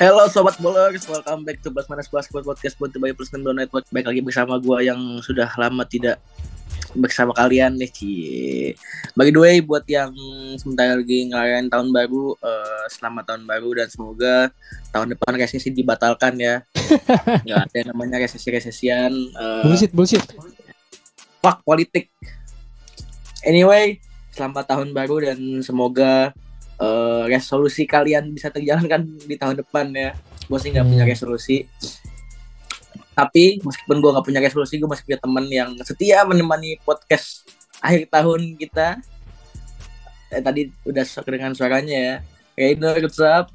Hello sobat bolers, welcome back to Bas Manas Basketball Podcast buat by Plus Nendo Network. Baik lagi bersama gua yang sudah lama tidak bersama kalian nih Cie. By the way buat yang sebentar lagi ngerayain tahun baru, uh, selamat tahun baru dan semoga tahun depan resesi dibatalkan ya. Gak ada yang namanya resesi-resesian. Uh, bullshit, bullshit. Fuck politik. Anyway, selamat tahun baru dan semoga uh, resolusi kalian bisa terjalankan di tahun depan ya. Gue sih nggak punya resolusi. Tapi meskipun gue nggak punya resolusi, gue masih punya teman yang setia menemani podcast akhir tahun kita. Eh, tadi udah dengan suaranya ya. Reiner, what's up?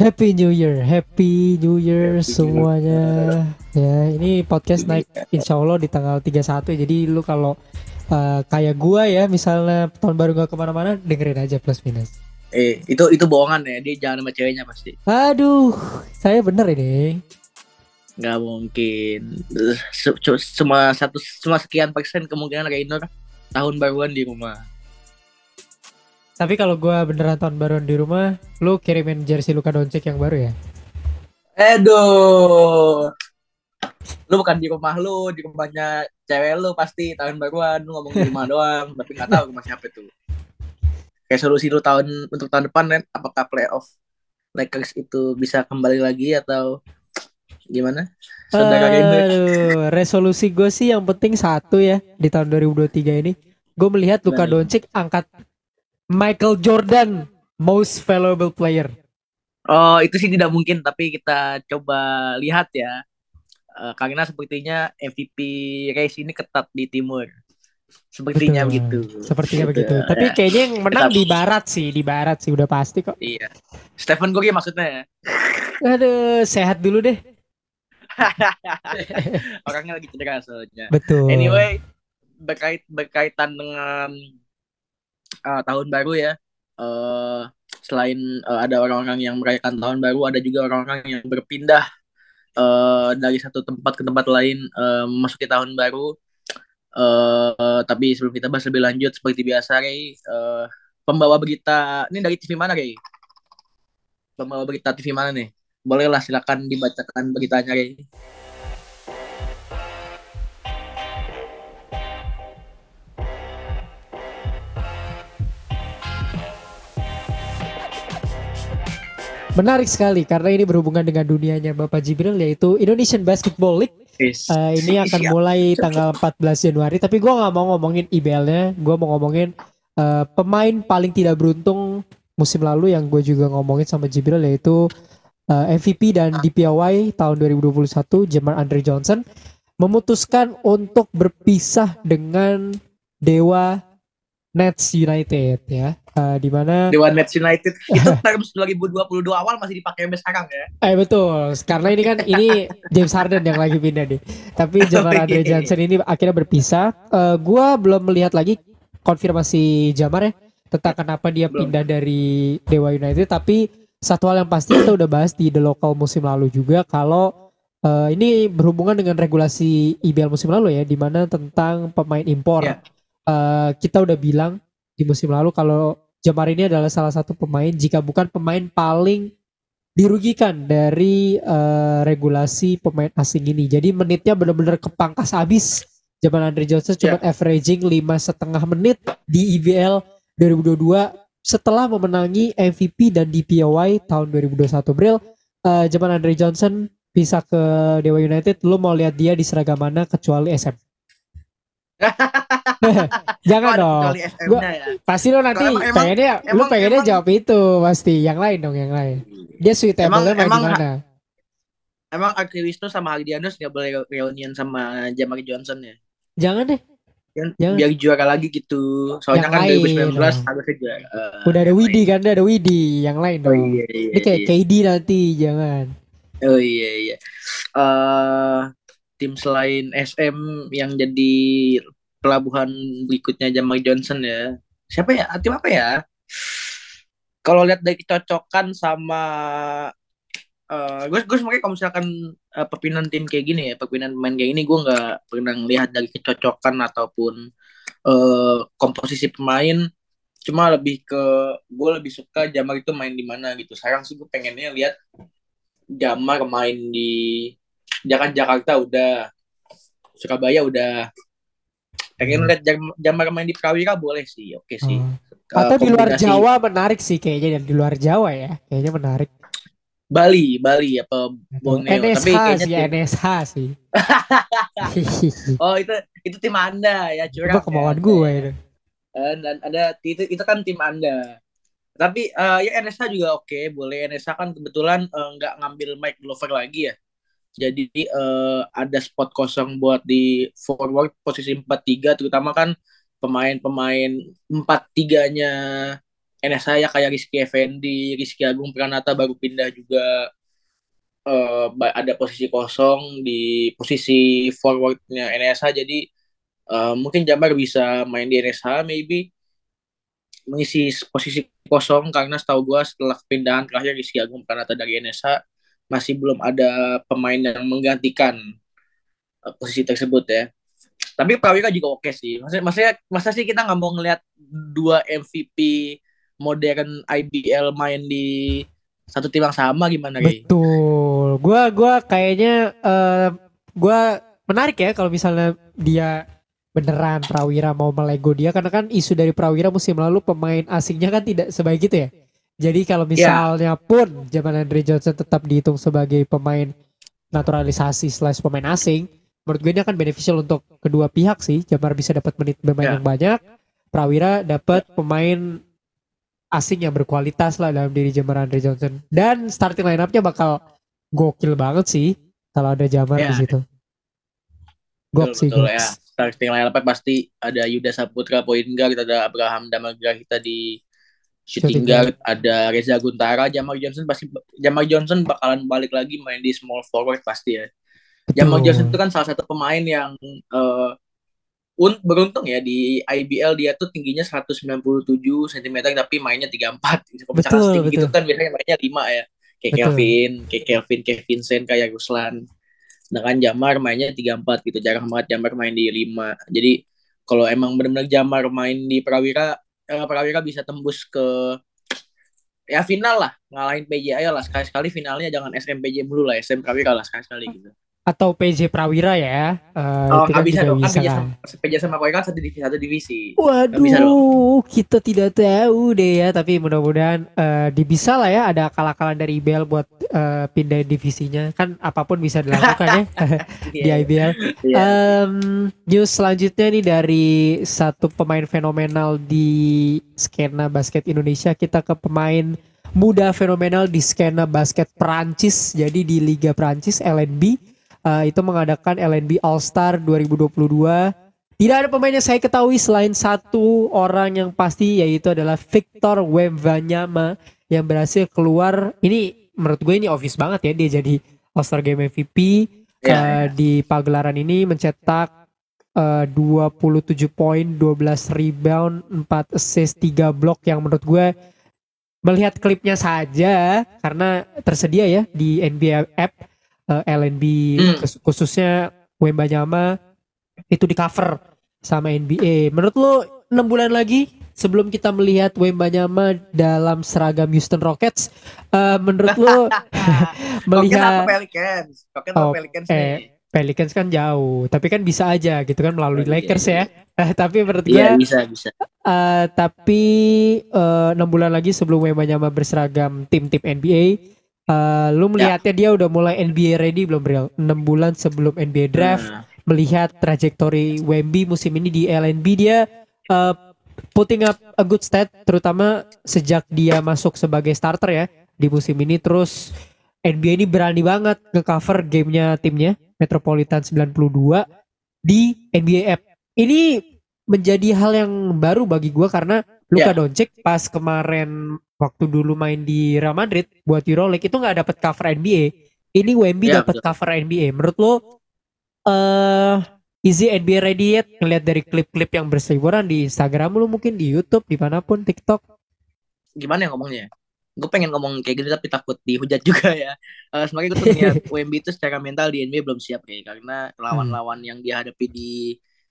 Happy New Year, Happy New Year Happy semuanya. New Year. Ya, ini podcast naik insya Allah di tanggal 31 Jadi lu kalau uh, kayak gua ya misalnya tahun baru gak ke mana-mana dengerin aja plus minus. Eh itu itu bohongan ya dia jangan sama ceweknya pasti. Aduh saya bener ini. Nggak mungkin. Cuma satu cuma sekian persen kemungkinan Rainer tahun baruan di rumah. Tapi kalau gua beneran tahun baruan di rumah lu kirimin jersey Luka Doncic yang baru ya? Aduh, lu bukan di rumah lu di rumahnya cewek lu pasti tahun baruan lu ngomong di rumah doang tapi nggak tahu rumah siapa tuh kayak solusi lu tahun untuk tahun depan kan apakah playoff Lakers itu bisa kembali lagi atau gimana? Saudara Aduh, resolusi gue sih yang penting satu ya di tahun 2023 ini. Gue melihat Luka Doncic angkat Michael Jordan most valuable player. Oh itu sih tidak mungkin tapi kita coba lihat ya uh, karena sepertinya MVP race ini ketat di timur. Sepertinya Betul. begitu. Sepertinya gitu. begitu. Tapi ya. kayaknya yang menang Tetap. di barat sih, di barat sih udah pasti kok. Iya. Stephen Curry maksudnya ya. Aduh, sehat dulu deh. Orangnya lagi cedera soalnya. Betul. Anyway, berkait berkaitan dengan uh, tahun baru ya. Uh, selain uh, ada orang-orang yang merayakan tahun baru, ada juga orang-orang yang berpindah uh, dari satu tempat ke tempat lain uh, memasuki tahun baru. Uh, tapi sebelum kita bahas lebih lanjut seperti biasa Ray, uh, pembawa berita ini dari TV mana Ray? Pembawa berita TV mana nih? Bolehlah silakan dibacakan beritanya Ray. Menarik sekali karena ini berhubungan dengan dunianya Bapak Jibril yaitu Indonesian Basketball League. Uh, ini akan mulai tanggal 14 Januari. Tapi gue nggak mau ngomongin IBL-nya, gue mau ngomongin uh, pemain paling tidak beruntung musim lalu yang gue juga ngomongin sama Jibril yaitu uh, eh, MVP dan DPOY tahun 2021 Jamar Andre Johnson memutuskan untuk berpisah dengan Dewa Nets United ya. Uh, di mana Dewa Nets United itu terms 2022 awal masih dipakai sampai sekarang ya. Eh betul. Karena ini kan ini James Harden yang lagi pindah nih. Tapi Jamar Andre Johnson ini akhirnya berpisah. Uh, gua belum melihat lagi konfirmasi Jamar ya tentang kenapa dia belum. pindah dari Dewa United tapi satu hal yang pasti kita udah bahas di The Local musim lalu juga kalau uh, ini berhubungan dengan regulasi IBL musim lalu ya di mana tentang pemain impor. Yeah uh, kita udah bilang di musim lalu kalau Jamar ini adalah salah satu pemain jika bukan pemain paling dirugikan dari uh, regulasi pemain asing ini. Jadi menitnya benar-benar kepangkas habis. Jamal Andre Johnson cuma yeah. averaging lima setengah menit di IBL 2022 setelah memenangi MVP dan DPOY tahun 2021. Bril, uh, Jamal Andre Johnson bisa ke Dewa United. Lu mau lihat dia di seragam mana kecuali SM? Jangan oh, dong. Gua, ya. Pasti lo nanti emang, pengennya emang, lu pengennya emang, jawab itu pasti. Yang lain dong, yang lain. Dia suitable-nya main emang, gimana? Emang Aki Wisnu sama Aldianus gak boleh reunion sama Jamar Johnson ya? Jangan deh. Jangan. Biar juara lagi gitu. Soalnya yang kan lain, 2019 harusnya juara. Uh, Udah ada Widi kan, udah ada Widi. Yang lain dong. Oh, iya, iya, Ini kayak iya. KD nanti, jangan. Oh iya iya. Uh, tim selain SM yang jadi pelabuhan berikutnya Jamal Johnson ya. Siapa ya? Tim apa ya? Kalau lihat dari kecocokan sama uh, gue gue sebenarnya kalau misalkan uh, perpindahan tim kayak gini ya, perpindahan pemain kayak gini gue nggak pernah lihat dari kecocokan ataupun uh, komposisi pemain cuma lebih ke gue lebih suka Jamar itu main di mana gitu sekarang sih gue pengennya lihat Jamar main di Jakarta Jakarta udah Surabaya udah pengen lihat Jam- Jamar main di Prawira boleh sih oke sih Oh. Eh, Atau di luar Jawa menarik sih kayaknya dan di luar Jawa ya. Kayaknya menarik. Bali Bali apa Borneo NSH tapi kayaknya sih, tim- NSH sih. oh itu itu tim anda ya curang Coba kemauan ya. gue itu. Eh, dan ada itu itu kan tim anda tapi eh, ya NSH juga oke boleh NSH kan kebetulan eh, nggak ngambil Mike Glover lagi ya jadi eh, ada spot kosong buat di forward posisi 4-3 terutama kan pemain-pemain 4-3-nya NSH ya kayak Rizky Effendi, Rizky Agung Pranata baru pindah juga. Ba- ada posisi kosong di posisi forwardnya NSH jadi eh, mungkin Jamar bisa main di NSH maybe. Mengisi posisi kosong karena setahu gua setelah pindahan terakhir Rizky Agung Pranata dari NSH masih belum ada pemain yang menggantikan eh, posisi tersebut ya. Tapi Prawira juga oke sih. Maksudnya, maksudnya masa sih kita nggak mau ngelihat dua MVP modern IBL main di satu tim yang sama gimana Ri? Betul. Gua gua kayaknya eh gua menarik ya kalau misalnya dia beneran Prawira mau melego dia karena kan isu dari Prawira musim lalu pemain asingnya kan tidak sebaik itu ya. Jadi kalau misalnya pun zaman Andre Johnson tetap dihitung sebagai pemain naturalisasi slash pemain asing, menurut gue ini akan beneficial untuk kedua pihak sih. Jamar bisa dapat menit bermain Ya. yang banyak, Prawira dapat pemain asing yang berkualitas lah dalam diri Jamar Andre Johnson. Dan starting line up-nya bakal gokil banget sih kalau ada Jamar Ya. di situ. Gok sih, betul ya. Starting line up pasti ada Yuda Saputra point guard, ada Abraham Damagrahita di shooting guard, ada Reza Guntara, Jamal Johnson pasti Jamal Johnson bakalan balik lagi main di small forward pasti ya. Jamal Betul. Johnson itu kan salah satu pemain yang eh, un beruntung ya di IBL dia tuh tingginya 197 cm tapi mainnya 34 gitu. Betul, setinggi gitu betul. kan biasanya mainnya 5 ya. Kayak Betul. Kelvin, kayak Kelvin, kayak Vincent, kayak Ruslan. Sedangkan Jamar mainnya 34 gitu. Jarang banget Jamar main di 5. Jadi kalau emang benar-benar Jamar main di Prawira eh, Prawira bisa tembus ke ya final lah ngalahin PJ aja lah sekali-sekali finalnya jangan SMPJ mulu lah SM Prawira lah sekali-sekali gitu. Atau PJ Prawira ya. Eh, Oh, itu kan bisa dong. Bisa kan. sama, PJ sama Prawira kan satu divisi, satu divisi. Bisa Waduh, kita tidak tahu deh ya. Tapi mudah-mudahan eh, di bisa lah ya ada akal-akalan dari IBL buat eh, pindah divisinya. Kan apa pun bisa dilakukan ya di Iya, IBL. iya. Em, news selanjutnya nih dari satu pemain fenomenal di skena basket Indonesia kita ke pemain muda fenomenal di skena basket Prancis. Jadi di Liga Prancis LNB eh, itu mengadakan LNB All Star 2022. Tidak ada pemain yang saya ketahui selain satu orang yang pasti yaitu adalah Victor Wembanyama yang berhasil keluar. Ini menurut gue ini obvious banget ya dia jadi All Star Game MVP Iya, eh, di pagelaran ini mencetak eh, 27 poin, 12 rebound, 4 assist, 3 blok yang menurut gue melihat klipnya saja karena tersedia ya di NBA app eh, LNB Hmm. khus- khususnya Wembanyama itu di cover sama NBA. Menurut lo 6 bulan lagi sebelum kita melihat Wembanyama dalam seragam Houston Rockets, eh, menurut lo melihat Pelicans? Oh, Pelicans eh? Pelicans kan jauh, tapi kan bisa aja gitu kan melalui Oh, iya, Lakers iya. ya. Eh, tapi menurut gue Iya bisa bisa. eh, tapi enam bulan lagi sebelum Wembanyama berseragam tim-tim NBA, eh, lu Ya. melihatnya dia udah mulai NBA ready belum Bril? 6 bulan sebelum NBA draft, Nah, melihat trajektori Wemby musim ini di LNB dia eh, putting up a good stat terutama sejak dia masuk sebagai starter ya di musim ini terus NBA ini berani banget nge-cover gamenya timnya Metropolitan 92 di NBA app. Ini menjadi hal yang baru bagi gua karena Luka Ya. Doncic pas kemarin waktu dulu main di Real Madrid buat EuroLeague itu nggak dapat cover NBA. Ini Wemby Ya, dapat betul. cover NBA. Menurut lo eh Easy NBA ready yet? Ngeliat dari klip-klip yang berseliweran di Instagram lu mungkin di YouTube di mana pun TikTok. gimana ya ngomongnya? Gue pengen ngomong kayak gitu tapi takut dihujat juga ya. Eh sebenarnya gue tuh ngeliat WMB itu secara mental di NBA belum siap ya karena lawan-lawan yang dihadapi di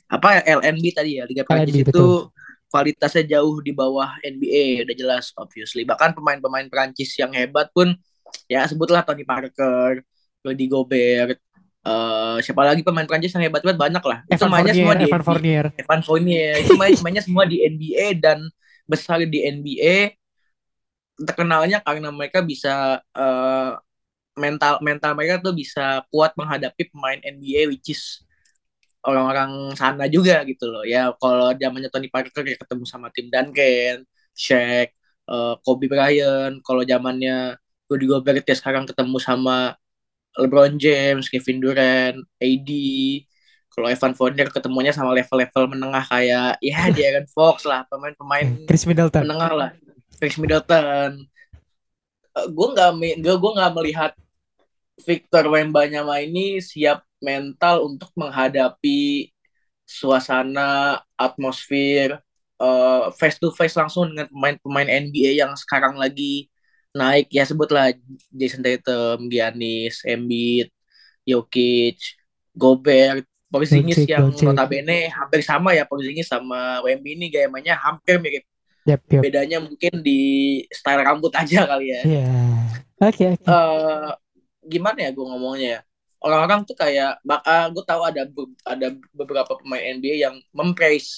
apa LNB tadi ya Liga Prancis itu kualitasnya jauh di bawah NBA udah jelas obviously bahkan pemain-pemain Prancis yang hebat pun ya sebutlah Tony Parker, Rudy Gobert, uh, siapa lagi pemain Prancis yang hebat banget banyak lah. Evan Fournier, semua di Evan Fournier. Evan Fournier. Itu main mainnya semua di NBA dan besar di NBA terkenalnya karena mereka bisa uh, mental mental mereka tuh bisa kuat menghadapi pemain NBA which is orang-orang sana juga gitu loh. Ya kalau zamannya Tony Parker ya ketemu sama tim Duncan, Shaq, uh, Kobe Bryant. Kalau zamannya Rudy Gobert ya sekarang ketemu sama LeBron James, Kevin Durant, AD kalau Evan Fournier ketemunya sama level-level menengah kayak ya Aaron Fox lah pemain-pemain Chris Middleton. menengah lah. Chris Middleton. Uh, gue nggak gue gue nggak melihat Victor Wembanyama ini siap mental untuk menghadapi suasana atmosfer uh, face to face langsung dengan pemain-pemain NBA yang sekarang lagi naik ya sebutlah Jason Tatum, Giannis, Embiid, Jokic, Gobert, Porzingis yang Doncic. notabene hampir sama ya Porzingis sama Wemby ini gaya mainnya hampir mirip. Yep, yep. Bedanya mungkin di style rambut aja kali ya. Iya. Yeah. Oke okay, Okay. Uh, gimana ya gue ngomongnya ya orang-orang tuh kayak uh, gue tahu ada ada beberapa pemain NBA yang mempraise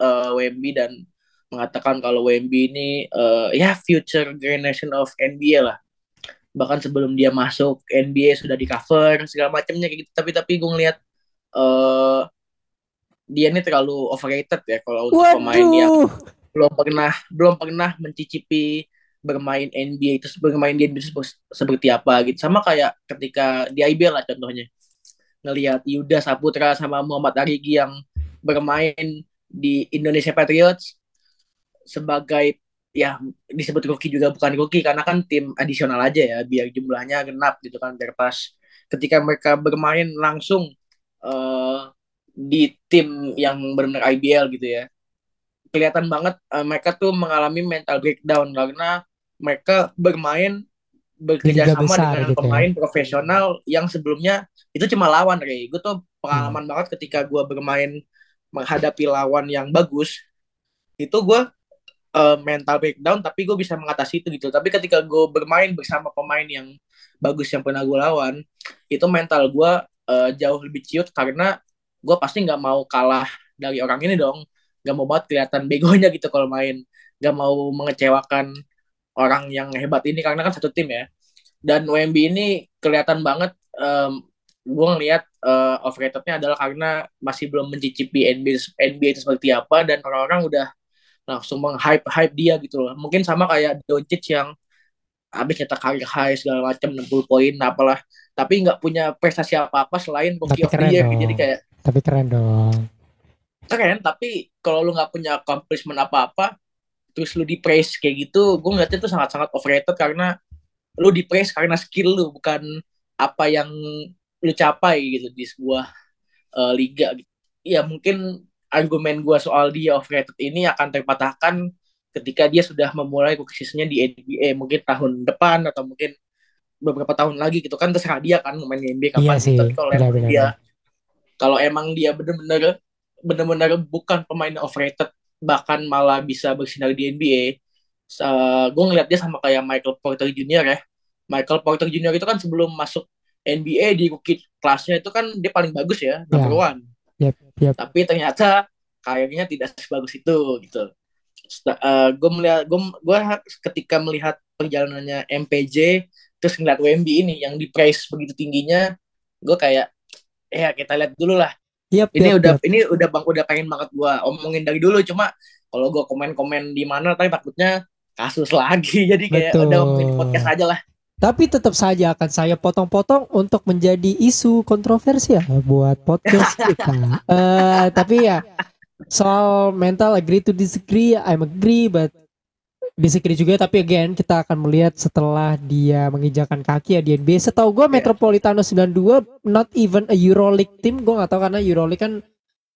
uh, Wemby dan mengatakan kalau Wemby ini uh, ya future generation of NBA lah bahkan sebelum dia masuk NBA sudah di cover segala macamnya kayak gitu tapi tapi gue ngeliat uh, dia ini terlalu overrated ya kalau untuk Waduh. pemain yang belum pernah belum pernah mencicipi bermain NBA itu bermain di NBA itu seperti apa gitu. Sama kayak ketika di IBL lah contohnya. Ngelihat Yuda Saputra sama Muhammad Arigi yang bermain di Indonesia Patriots sebagai ya disebut rookie juga bukan rookie karena kan tim adisional aja ya biar jumlahnya genap gitu kan biar pas ketika mereka bermain langsung uh, di tim yang benar-benar IBL gitu ya kelihatan banget uh, mereka tuh mengalami mental breakdown karena mereka bermain bekerja sama besar, dengan gitu ya. pemain ya. profesional yang sebelumnya itu cuma lawan Ray. Gue tuh pengalaman hmm. banget ketika gue bermain menghadapi lawan yang bagus itu gue uh, mental breakdown tapi gue bisa mengatasi itu gitu tapi ketika gue bermain bersama pemain yang bagus yang pernah gue lawan itu mental gue uh, jauh lebih ciut karena gue pasti nggak mau kalah dari orang ini dong nggak mau banget kelihatan begonya gitu kalau main. Nggak mau mengecewakan orang yang hebat ini karena kan satu tim ya. Dan WMB ini kelihatan banget um, gue ngeliat uh, overratednya adalah karena masih belum mencicipi NBA, NBA itu seperti apa dan orang-orang udah langsung meng-hype hype dia gitu loh. Mungkin sama kayak Doncic yang habis nyetak karir high segala macam 60 poin apalah. Tapi nggak punya prestasi apa-apa selain rookie of the year jadi kayak tapi keren dong keren tapi kalau lu nggak punya accomplishment apa-apa terus lu di praise kayak gitu gue ngeliatnya itu sangat-sangat overrated karena lu di praise karena skill lu bukan apa yang lu capai gitu di sebuah uh, liga gitu. ya mungkin argumen gue soal dia overrated ini akan terpatahkan ketika dia sudah memulai seasonnya di NBA mungkin tahun depan atau mungkin beberapa tahun lagi gitu kan terserah dia kan main NBA kapan iya sih. Tapi kalau emang dia kalau emang dia bener-bener bener-bener bukan pemain overrated bahkan malah bisa bersinar di NBA uh, gue ngeliat dia sama kayak Michael Porter Jr. ya Michael Porter Jr. itu kan sebelum masuk NBA di rookie kelasnya itu kan dia paling bagus ya number yeah. one yep, yep. tapi ternyata kayaknya tidak sebagus itu gitu uh, gue melihat gue gue ketika melihat perjalanannya MPJ terus ngeliat WMB ini yang di price begitu tingginya gue kayak ya kita lihat dulu lah Yep, ini yep, udah yep. ini udah bang udah pengen banget gua omongin dari dulu cuma kalau gua komen-komen di mana tapi takutnya kasus lagi jadi kayak Betul. udah omongin podcast aja lah. Tapi tetap saja akan saya potong-potong untuk menjadi isu kontroversial buat podcast kita. uh, tapi ya soal mental agree to disagree, I'm agree but disagree juga tapi again kita akan melihat setelah dia menginjakan kaki ya di NBA setahu gue yeah. Metropolitano 92 not even a Euroleague team gue gak tahu karena Euroleague kan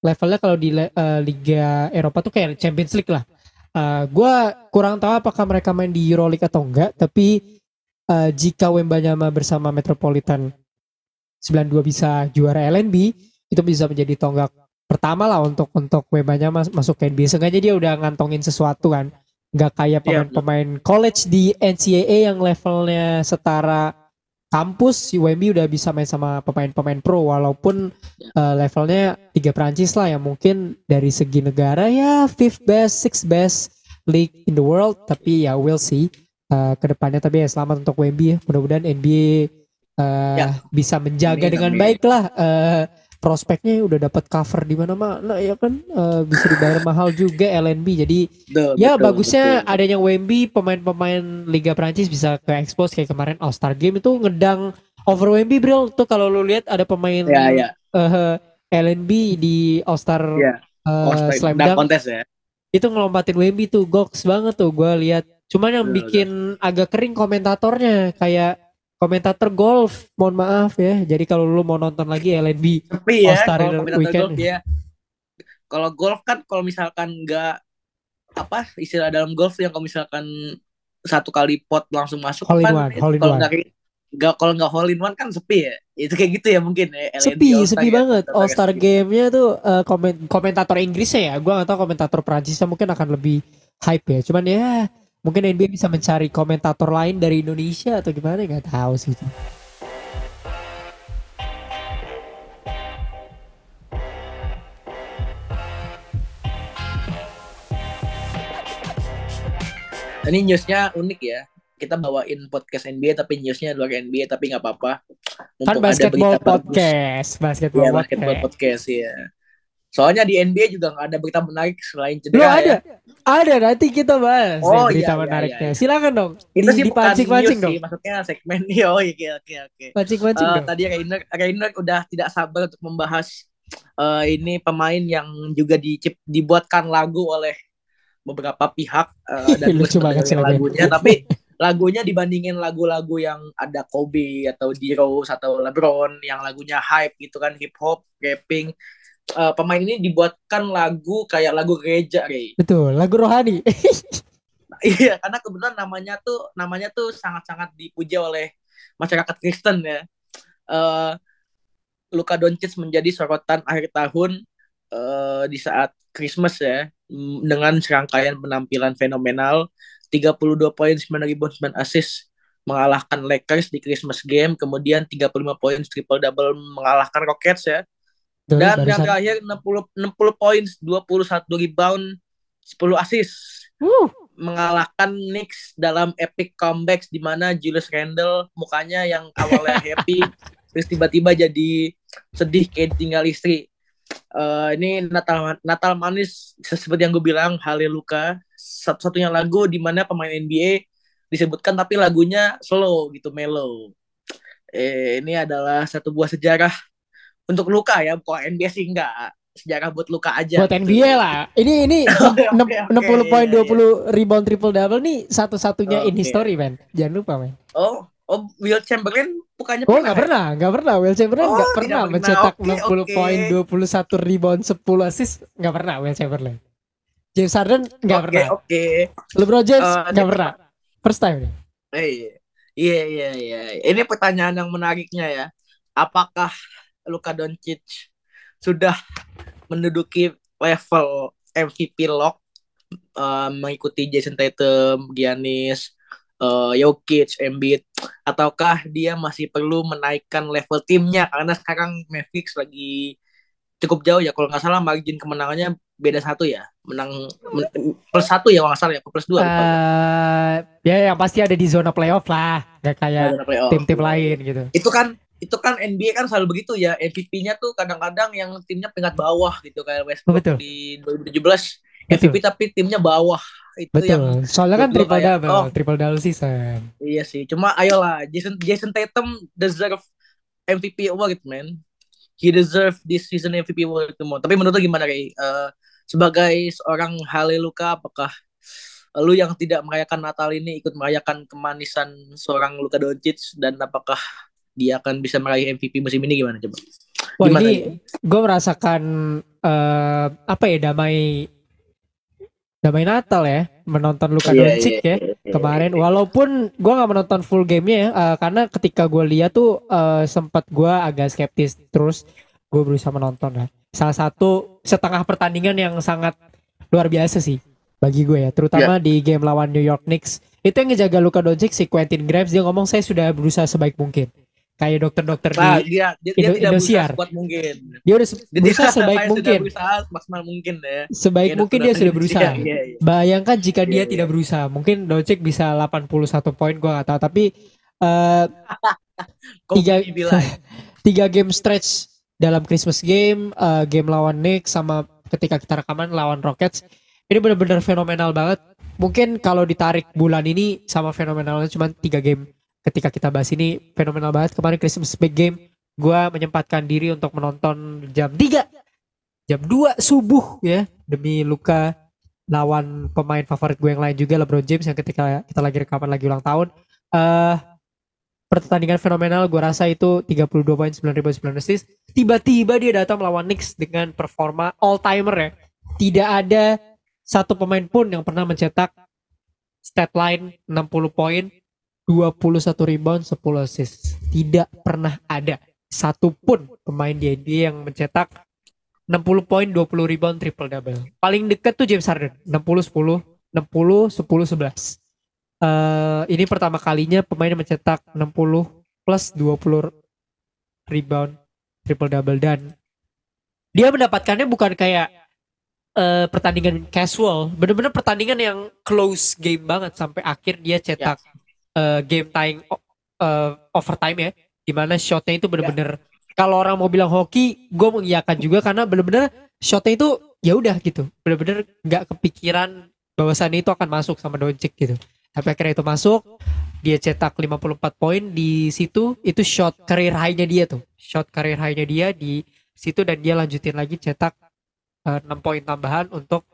levelnya kalau di uh, Liga Eropa tuh kayak Champions League lah uh, eh, gue kurang tahu apakah mereka main di Euroleague atau enggak tapi uh, jika Wembanyama bersama Metropolitan 92 bisa juara LNB itu bisa menjadi tonggak pertama lah untuk untuk Wembanya mas, masuk ke NBA. Sengaja dia udah ngantongin sesuatu kan. Nggak kayak Iya, pemain-pemain college di NCAA yang levelnya setara kampus si Wemby udah bisa main sama pemain-pemain pro walaupun Ya. eh, levelnya tiga Prancis lah yang mungkin dari segi negara ya fifth best, sixth best league in the world tapi ya we'll see eh, ke depannya tapi ya selamat untuk Wemby ya mudah-mudahan NBA eh, Ya. bisa menjaga Amin, dengan amin. baik lah eh, prospeknya udah dapat cover di mana-mana ya kan? Eh, bisa dibayar mahal juga LNB jadi Betul, Ya betul, bagusnya betul. adanya Wemby pemain-pemain Liga Prancis bisa ke expose. Kayak kemarin All Star Game itu ngedang over Wemby Bril. Tuh kalau lu lihat ada pemain Ya ya. eh, LNB di All Star Ya. Oh, Slam dunk. kontes ya. itu ngelompatin Wemby tuh. Goks banget tuh gue lihat. Cuman yang Betul, bikin agak kering komentatornya kayak komentator golf mohon maaf ya jadi kalau lu mau nonton lagi LNB Sepi ya All-Star kalau komentator Weekend. golf ya. Kalau golf kan kalau misalkan nggak apa istilah dalam golf yang kalau misalkan satu kali pot langsung masuk Hole kan one, hole kalau nggak nggak kalau nggak hole in one kan sepi ya. Itu kayak gitu ya mungkin ya. LNB sepi All-Star sepi ya. banget All Star. Game-nya tuh eh, komen komentator Inggrisnya ya gue gak tahu komentator Prancisnya mungkin akan lebih hype ya cuman ya mungkin NBA bisa mencari komentator lain dari Indonesia atau gimana nggak tahu sih Ini newsnya unik ya. Kita bawain podcast NBA tapi newsnya luar NBA tapi nggak apa-apa. kan basketball podcast basketball podcast basketball podcast ya. Soalnya di NBA juga nggak ada berita menarik selain cedera ada ya. ada nanti kita bahas Oh, nih berita iya, iya, menariknya iya. silakan dong Itu Di- sih dipancing-pancing dong sih, maksudnya segmen nih. Oh, iya, oke oke oke. pancing-pancing Eh, dong tadi Rainer Rainer udah tidak sabar untuk membahas eh, ini pemain yang juga dicip, dibuatkan lagu oleh beberapa pihak eh, dan Lucu banget sih lagunya. lagunya tapi lagunya dibandingin lagu-lagu yang ada Kobe atau D Rose atau LeBron yang lagunya hype gitu kan hip hop rapping eh, pemain ini dibuatkan lagu kayak lagu gereja Ray. betul lagu rohani Iya, karena kebetulan namanya tuh namanya tuh sangat-sangat dipuja oleh masyarakat Kristen ya. Eh Luka Doncic menjadi sorotan akhir tahun eh di saat Christmas ya m- dengan serangkaian penampilan fenomenal 32 poin 9 rebound 9 assist mengalahkan Lakers di Christmas game kemudian 35 poin triple double mengalahkan Rockets ya Dan yang terakhir 60 60 poin 21 rebound 10 assist Wuh, mengalahkan Knicks dalam epic comeback di mana Julius Randle mukanya yang awalnya happy terus tiba-tiba jadi sedih kayak tinggal istri. Eh, ini Natal Natal manis seperti yang gue bilang Haleluka satu-satunya lagu di mana pemain NBA disebutkan tapi lagunya slow gitu mellow. Eh, ini adalah satu buah sejarah untuk Luka ya, kok NBA sih enggak. Sejarah buat Luka aja. buat NBA lah ini ini enam- 60 poin iya, iya. 20 rebound triple double nih satu-satunya in Oke. history man jangan lupa man Oh, oh Will Chamberlain bukannya Oh nggak pernah, nggak pernah. Will Chamberlain Oh, nggak tidak pernah pernah. mencetak 60 oke. poin, 21 rebound, 10 assist nggak pernah Will Chamberlain. James Harden nggak Oke, pernah. Oke. LeBron James Eh, nggak ini pernah. First time nih. Eh, Iya, iya, iya. Ini pertanyaan yang menariknya ya. Apakah Luka Doncic sudah menduduki level MVP lock eh, mengikuti Jason Tatum, Giannis, eh, Jokic, Embiid, ataukah dia masih perlu menaikkan level timnya? Karena sekarang Mavericks lagi cukup jauh ya. Kalau nggak salah margin kemenangannya beda satu ya. Menang men- plus satu ya kalau nggak salah ya plus dua lupa. Eh, ya yang pasti ada di zona playoff lah, nggak kayak tim-tim lain gitu. itu kan itu kan NBA kan selalu begitu ya MVP-nya tuh kadang-kadang yang timnya peringkat bawah gitu kayak Westbrook Betul. di 2017 Betul. MVP tapi timnya bawah itu yang Betul. Soalnya kan triple kayak, double, oh. triple double season. iya sih cuma ayolah Jason Jason Tatum deserve MVP award man he deserve this season MVP award itu mau tapi menurut lu gimana Ray Eh, sebagai seorang Haleluka apakah lu yang tidak merayakan Natal ini ikut merayakan kemanisan seorang Luka Doncic dan apakah dia akan bisa meraih MVP musim ini gimana coba? Wah Gimana ini gue merasakan eh, apa ya damai damai Natal ya menonton Luka Iya, Doncic iya, ya iya, iya. kemarin walaupun gue nggak menonton full gamenya ya eh, karena ketika gue lihat tuh eh, sempat gue agak skeptis terus gue berusaha menonton ya salah satu setengah pertandingan yang sangat luar biasa sih bagi gue ya, terutama di game lawan New York Knicks. Itu yang ngejaga Luka Doncic si Quentin Grimes dia ngomong saya sudah berusaha sebaik mungkin. Kayak dokter-dokter Nah, di dia, dia, Indo- dia tidak Indosiar. berusaha sekuat mungkin. dia udah Dia berusaha tidak- sebaik mungkin. Berusaha maksimal mungkin ya. Sebaik Kayak mungkin dia sudah berusaha. Iya, iya. Bayangkan jika dia Iya, tidak berusaha, mungkin Doncic bisa 81 poin gua gak tahu, tapi eh Tiga- tiga game stretch dalam Christmas game, eh, game lawan Knicks sama ketika kita rekaman lawan Rockets. Ini benar-benar fenomenal banget. Mungkin kalau ditarik bulan ini sama fenomenalnya cuma tiga game ketika kita bahas ini fenomenal banget. Kemarin Christmas big game, gua menyempatkan diri untuk menonton jam 3 jam 2 subuh ya demi Luka lawan pemain favorit gue yang lain juga LeBron James yang ketika kita lagi rekaman lagi ulang tahun. eh pertandingan fenomenal gue rasa itu 32 poin 9 rebound 9 assist tiba-tiba dia datang melawan Knicks dengan performa all timer ya tidak ada satu pemain pun yang pernah mencetak stat line 60 poin 21 rebound 10 assist. Tidak pernah ada satu pun pemain di NBA yang mencetak 60 poin 20 rebound triple double paling dekat tuh James Harden 60 10 60 10 11 Eh, ini pertama kalinya pemain mencetak 60 plus 20 rebound triple double dan dia mendapatkannya bukan kayak eh, pertandingan casual, bener-bener pertandingan yang close game banget sampai akhir dia cetak eh, game tying o- eh, overtime ya, di mana shotnya itu bener-bener kalau orang mau bilang hoki, gue mengiyakan juga karena bener-bener shotnya itu ya udah gitu, bener-bener nggak kepikiran bahwasannya itu akan masuk sama Doncic gitu. Tapi akhirnya itu masuk, dia cetak 54 poin di situ, itu shot career high-nya dia tuh. Shot career high-nya dia di situ dan dia lanjutin lagi cetak eh, 6 poin tambahan untuk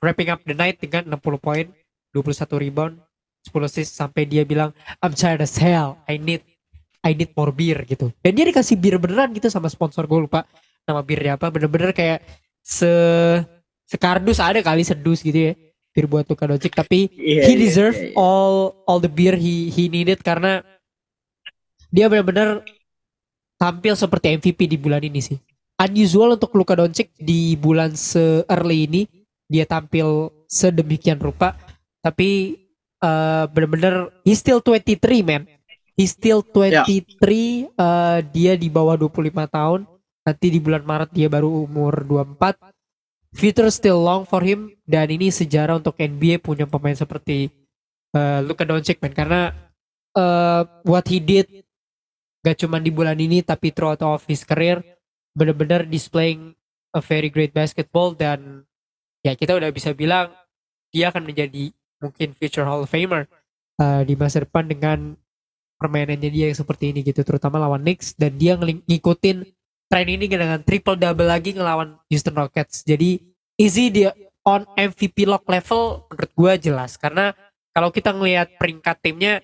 wrapping up the night dengan 60 poin, 21 rebound, 10 assist sampai dia bilang I'm tired as hell, I need I need more beer gitu. Dan dia dikasih bir beneran gitu sama sponsor gue lupa nama birnya apa, bener-bener kayak se sekardus ada kali sedus gitu ya bir buat Luka Doncic tapi Iya, he iya, deserve iya, iya. all all the beer he he needed karena dia benar-benar tampil seperti MVP di bulan ini sih. Unusual untuk Luka Doncic di bulan se-early ini dia tampil sedemikian rupa tapi eh benar-benar he still 23 man. He still 23 eh, dia di bawah 25 tahun. Nanti di bulan Maret dia baru umur 24 future still long for him. Dan ini sejarah untuk NBA punya pemain seperti uh, Luka Doncic man. Karena uh, what he did gak cuma di bulan ini tapi throughout of his career benar-benar displaying a very great basketball. Dan ya kita udah bisa bilang dia akan menjadi mungkin future Hall of Famer uh, di masa depan dengan permainannya dia yang seperti ini gitu terutama lawan Knicks dan dia ngeling- ngikutin tren ini dengan triple double lagi ngelawan Houston Rockets. Jadi easy dia on MVP lock level menurut gua jelas karena kalau kita ngelihat peringkat timnya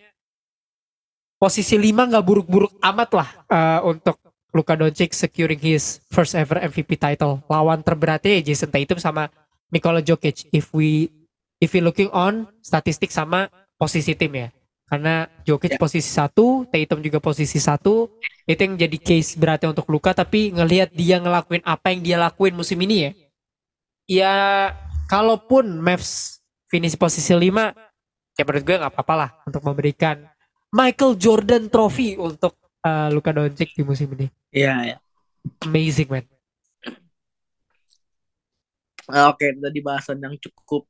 posisi 5 nggak buruk-buruk amat lah eh, untuk Luka Doncic securing his first ever MVP title. Lawan terberatnya ya Jason Tatum sama Nikola Jokic. If we if we looking on statistik sama posisi tim ya. Karena Jokic Ya. posisi satu, Tatum juga posisi satu, itu yang jadi case beratnya untuk Luka tapi ngelihat dia ngelakuin apa yang dia lakuin musim ini ya ya kalaupun Mavs finish posisi 5 ya menurut gue nggak apa-apa lah untuk memberikan Michael Jordan Trophy untuk uh, Luka Doncic di musim ini Iya, iya. amazing man Ah, Oke, tadi bahasan yang cukup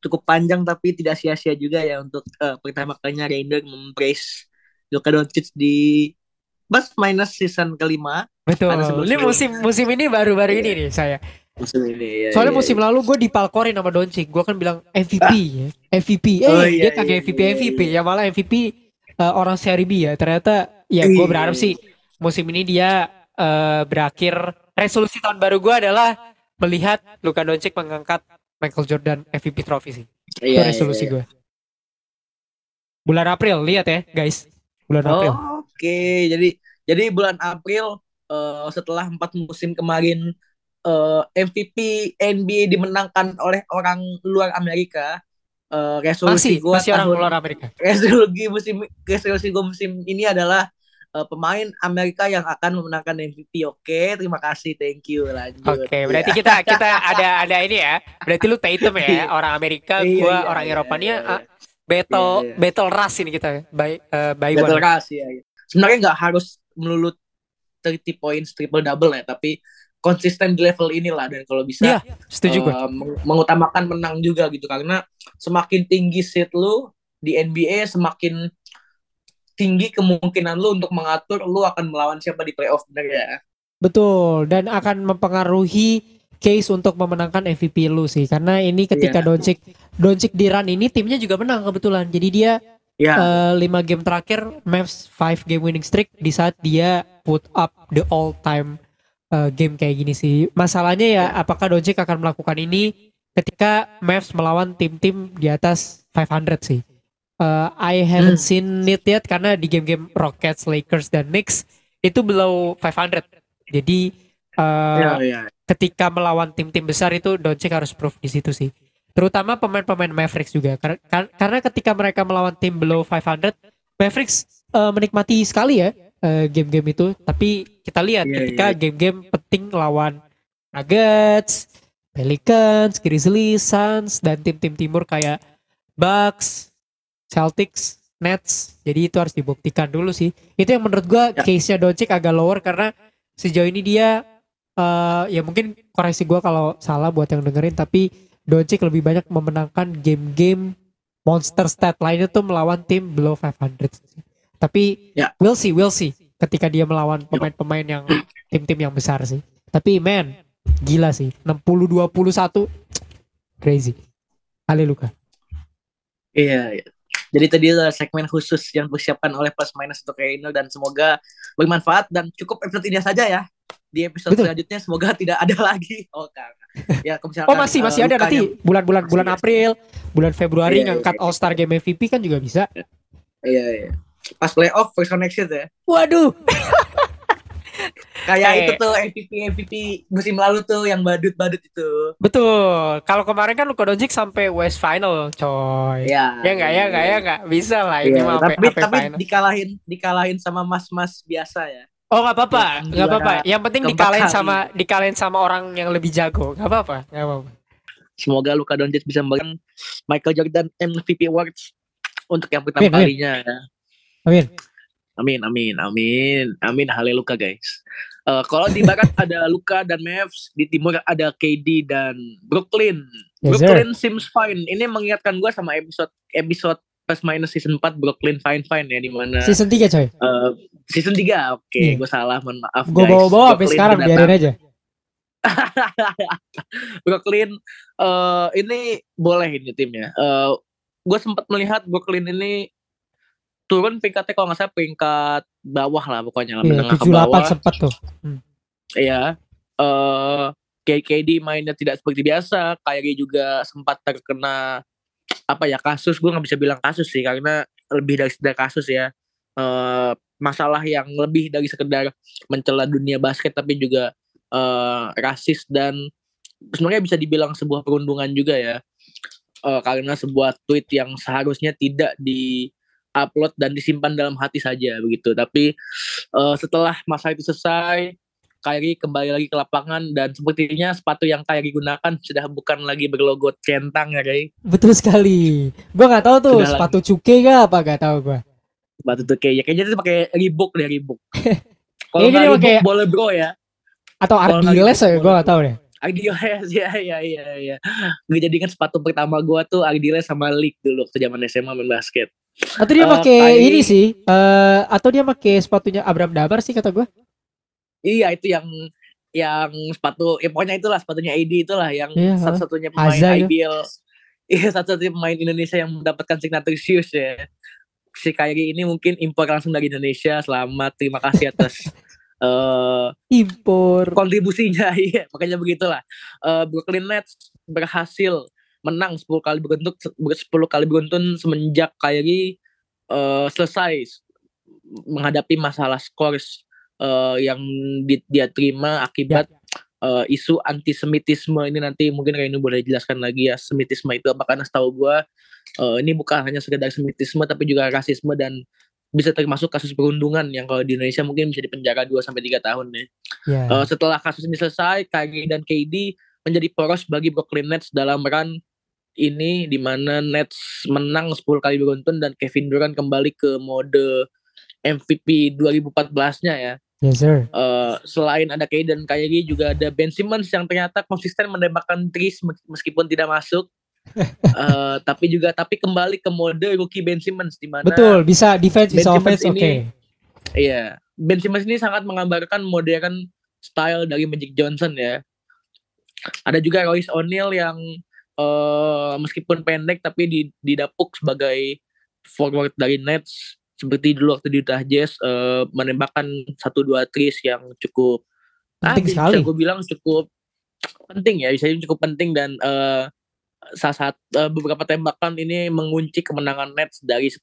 cukup panjang tapi tidak sia-sia juga ya untuk eh, pertama kalinya Reinder membrace Luka Doncic di plus minus season kelima. Betul. Ini musim musim ini baru-baru ini nih saya. Musim ini. Ya, soalnya ya, musim ya. lalu gue dipalkorin sama Doncic. Gue kan bilang MVP ya MVP eh Oh, iya, dia kagak iya, MVP iya, MVP iya. ya malah MVP uh, orang Serie B ya. Ternyata ya gue Iya, berharap iya. sih musim ini dia uh, berakhir. Resolusi tahun baru gue adalah melihat Luka Doncic mengangkat Michael Jordan MVP trophy sih. Itu Iya, resolusi iya, iya. gue bulan April lihat ya guys. Bulan April. Oh, Oke, jadi jadi bulan April eh, setelah empat musim kemarin eh, MVP NBA dimenangkan oleh orang luar Amerika. eh, resolusi masih gua masih orang tahun- luar Amerika. resolusi musim resolusi gue musim ini adalah uh, pemain Amerika yang akan memenangkan MVP. Oke, terima kasih, thank you. Lanjut. Oke, berarti kita kita ada ada ini ya. Berarti lu Tatum ya, orang Amerika, Iya, gua iya, orang iya, Eropa nih iya, ah, iya. battle Iya, iya. battle ras ini kita by uh, by Battle one. Rush, ya. ya. Sebenarnya nggak harus melulu 30 points triple double ya, tapi konsisten di level inilah dan kalau bisa Iya, setuju eh, meng- mengutamakan menang juga gitu karena semakin tinggi seed lu di NBA semakin tinggi kemungkinan lu untuk mengatur lu akan melawan siapa di playoff bener ya. Betul, dan akan mempengaruhi case untuk memenangkan MVP lu sih. Karena ini ketika Iya. Doncic Doncic di run ini timnya juga menang kebetulan. Jadi dia Ya, eh, lima game terakhir Mavs 5 game winning streak di saat dia put up the all time eh, game kayak gini sih. Masalahnya ya apakah Doncic akan melakukan ini ketika Mavs melawan tim-tim di atas 500 sih. Eh, I haven't Hmm. seen it yet karena di game-game Rockets, Lakers dan Knicks itu below 500. Jadi eh, ya, ya. ketika melawan tim-tim besar itu Doncic harus proof di situ sih. Terutama pemain-pemain Mavericks juga. Kar- kar- Karena ketika mereka melawan tim below 500, Mavericks eh, menikmati sekali ya game-game itu. Tapi kita lihat Iya, ketika iya. game-game penting lawan Nuggets, Pelicans, Grizzlies, Suns dan tim-tim timur kayak Bucks, Celtics, Nets. Jadi itu harus dibuktikan dulu sih. Itu yang menurut gua Ya. case-nya Doncic agak lower karena sejauh ini dia eh ya mungkin koreksi gua kalau salah buat yang dengerin tapi Doncic lebih banyak memenangkan game-game monster stat lainnya tuh melawan tim below 500. Tapi Ya. we'll see, we'll see ketika dia melawan pemain-pemain yang tim-tim yang besar sih. Tapi man, gila sih. 60-21 crazy. Haleluya. Iya, iya. Jadi tadi adalah segmen khusus yang dipersiapkan oleh Plus Minus untuk Reino dan semoga bermanfaat dan cukup episode ini saja ya. Di episode Betul. selanjutnya semoga tidak ada lagi. Oh, kan. Ya, misalkan, Oh masih masih eh, ada nanti bulan-bulan bulan. April, bulan Februari Iya, ngangkat iya. All Star Game MVP kan juga bisa. Iya, iya. Pas playoff first connection ya. Waduh. Kayak Eh. itu tuh MVP MVP musim lalu tuh yang badut-badut itu. Betul. Kalau kemarin kan Luka Doncic sampai West Final, coy. Iya. Ya enggak ya enggak ya enggak bisa lah ini Iya, mah tapi tapi final. dikalahin dikalahin sama mas-mas biasa ya. Oh nggak apa-apa, yang nggak apa-apa. juara Yang penting dikalahin kali. sama dikalahin sama orang yang lebih jago, nggak apa-apa, nggak apa-apa. Semoga Luka Doncic bisa memberikan Michael Jordan MVP Awards untuk yang pertama Amin, amin. kalinya. ya. Amin. Amin, amin, amin, amin. Haleluya guys. Eh, kalau di barat ada Luka dan Mavs, di timur ada KD dan Brooklyn. Yes, sir. Brooklyn seems fine. Ini mengingatkan gue sama episode episode plus minus season 4 Brooklyn fine fine ya di mana Season 3 coy. eh, season 3. Oke, Iya. gue salah, mohon maaf Gue guys. bawa-bawa sampai sekarang kedatang- biarin aja. Brooklyn eh ini boleh ini timnya. Eh gue sempat melihat Brooklyn ini turun peringkatnya kalau nggak salah peringkat bawah lah pokoknya lah, Iya, menengah ke 78 bawah. sempat tuh. Iya. Eh KD mainnya tidak seperti biasa, Kyrie juga sempat terkena apa ya kasus, gue nggak bisa bilang kasus sih karena lebih dari sekedar kasus ya. Eh masalah yang lebih dari sekedar mencela dunia basket tapi juga eh rasis dan sebenarnya bisa dibilang sebuah perundungan juga ya. Eh karena sebuah tweet yang seharusnya tidak di upload dan disimpan dalam hati saja begitu. Tapi eh, setelah masa itu selesai, Kyrie kembali lagi ke lapangan dan sepertinya sepatu yang Kyrie gunakan sudah bukan lagi berlogo centang ya Kyrie. Betul sekali. Gua nggak tahu tuh Sudah sepatu cuke gak apa gak tahu gua. Sepatu tuh kayaknya kayaknya itu pakai Reebok deh Reebok. Kalau nggak Reebok pakai- boleh bro ya. Atau Ardiles ya, gua nggak tahu deh. Adidas ya ya ya ya. Gue jadi kan sepatu pertama gua tuh Adidas sama Leak dulu waktu zaman SMA main basket. Atau dia Eh, pakai Kyrie- ini sih, eh atau dia pakai sepatunya Abraham Damar sih kata gua. Iya itu yang yang sepatu ya pokoknya itulah sepatunya AD itulah yang Iya, satu-satunya pemain Azza itu. IBL iya satu-satunya pemain Indonesia yang mendapatkan signature shoes ya. Si Kyrie ini mungkin impor langsung dari Indonesia. Selamat terima kasih atas eh Impor. kontribusinya. Iya makanya begitulah. Eh, Brooklyn Nets berhasil menang 10 kali beruntun 10 kali beruntun semenjak Kyrie eh, selesai menghadapi masalah scores eh, yang di- dia terima akibat eh, isu antisemitisme ini nanti mungkin Reinu boleh jelaskan lagi ya semitisme itu apa karena setahu gua eh, ini bukan hanya sekedar semitisme tapi juga rasisme dan bisa termasuk kasus perundungan yang kalau di Indonesia mungkin bisa dipenjara 2 sampai 3 tahun ya. Ya. Uh, setelah kasus ini selesai, Kyrie dan KD menjadi poros bagi Brooklyn Nets dalam run ini di mana Nets menang 10 kali beruntun dan Kevin Durant kembali ke mode MVP 2014-nya ya. Yes sir. Uh, selain ada KD dan Kyrie juga ada Ben Simmons yang ternyata konsisten menembakkan threes meskipun tidak masuk uh, tapi juga tapi kembali ke mode rookie Ben Simmons di mana Betul, bisa defense, bisa offense, oke. Okay. Iya, Ben Simmons ini sangat menggambarkan modern style dari Magic Johnson ya. Ada juga Royce O'Neal yang uh, meskipun pendek tapi didapuk sebagai forward dari Nets seperti dulu waktu di Utah Jazz uh, menembakkan satu dua threes yang cukup penting ah, sekali. Bisa gue bilang cukup penting ya, bisa cukup penting dan uh, saat, saat uh, beberapa tembakan ini mengunci kemenangan Nets dari 10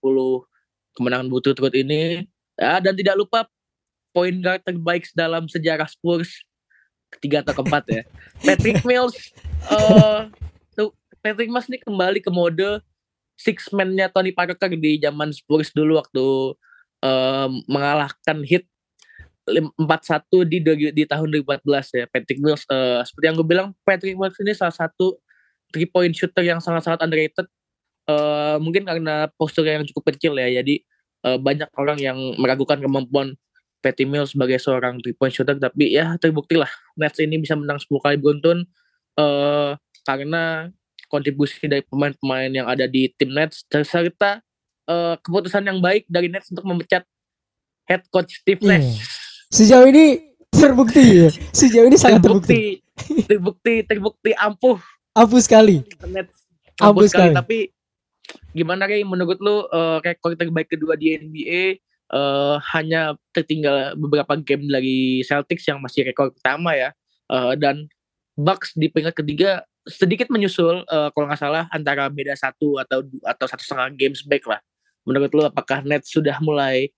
kemenangan berturut-turut ini. Ya, dan tidak lupa poin guard terbaik dalam sejarah Spurs ketiga atau keempat ya. Patrick Mills uh, Patrick Mills ini kembali ke mode six man-nya Tony Parker di zaman Spurs dulu waktu uh, mengalahkan hit 4-1 di, di tahun 2014 ya. Patrick Mills uh, seperti yang gue bilang Patrick Mills ini salah satu three point shooter yang sangat-sangat underrated uh, mungkin karena posturnya yang cukup kecil ya jadi uh, banyak orang yang meragukan kemampuan Patty Mills sebagai seorang three point shooter tapi ya terbukti lah Nets ini bisa menang 10 kali beruntun uh, karena kontribusi dari pemain-pemain yang ada di tim Nets serta uh, keputusan yang baik dari Nets untuk memecat head coach Steve iya. Nash. Sejauh ini terbukti ya. Sejauh ini sangat terbukti. Terbukti, terbukti, terbukti ampuh ampuh sekali. ampuh sekali. Tapi gimana kayak menurut lu uh, rekor terbaik kedua di NBA uh, hanya tertinggal beberapa game dari Celtics yang masih rekor pertama ya. Uh, dan Bucks di peringkat ketiga sedikit menyusul uh, kalau nggak salah antara beda satu atau atau satu setengah games back lah. Menurut lu apakah Nets sudah mulai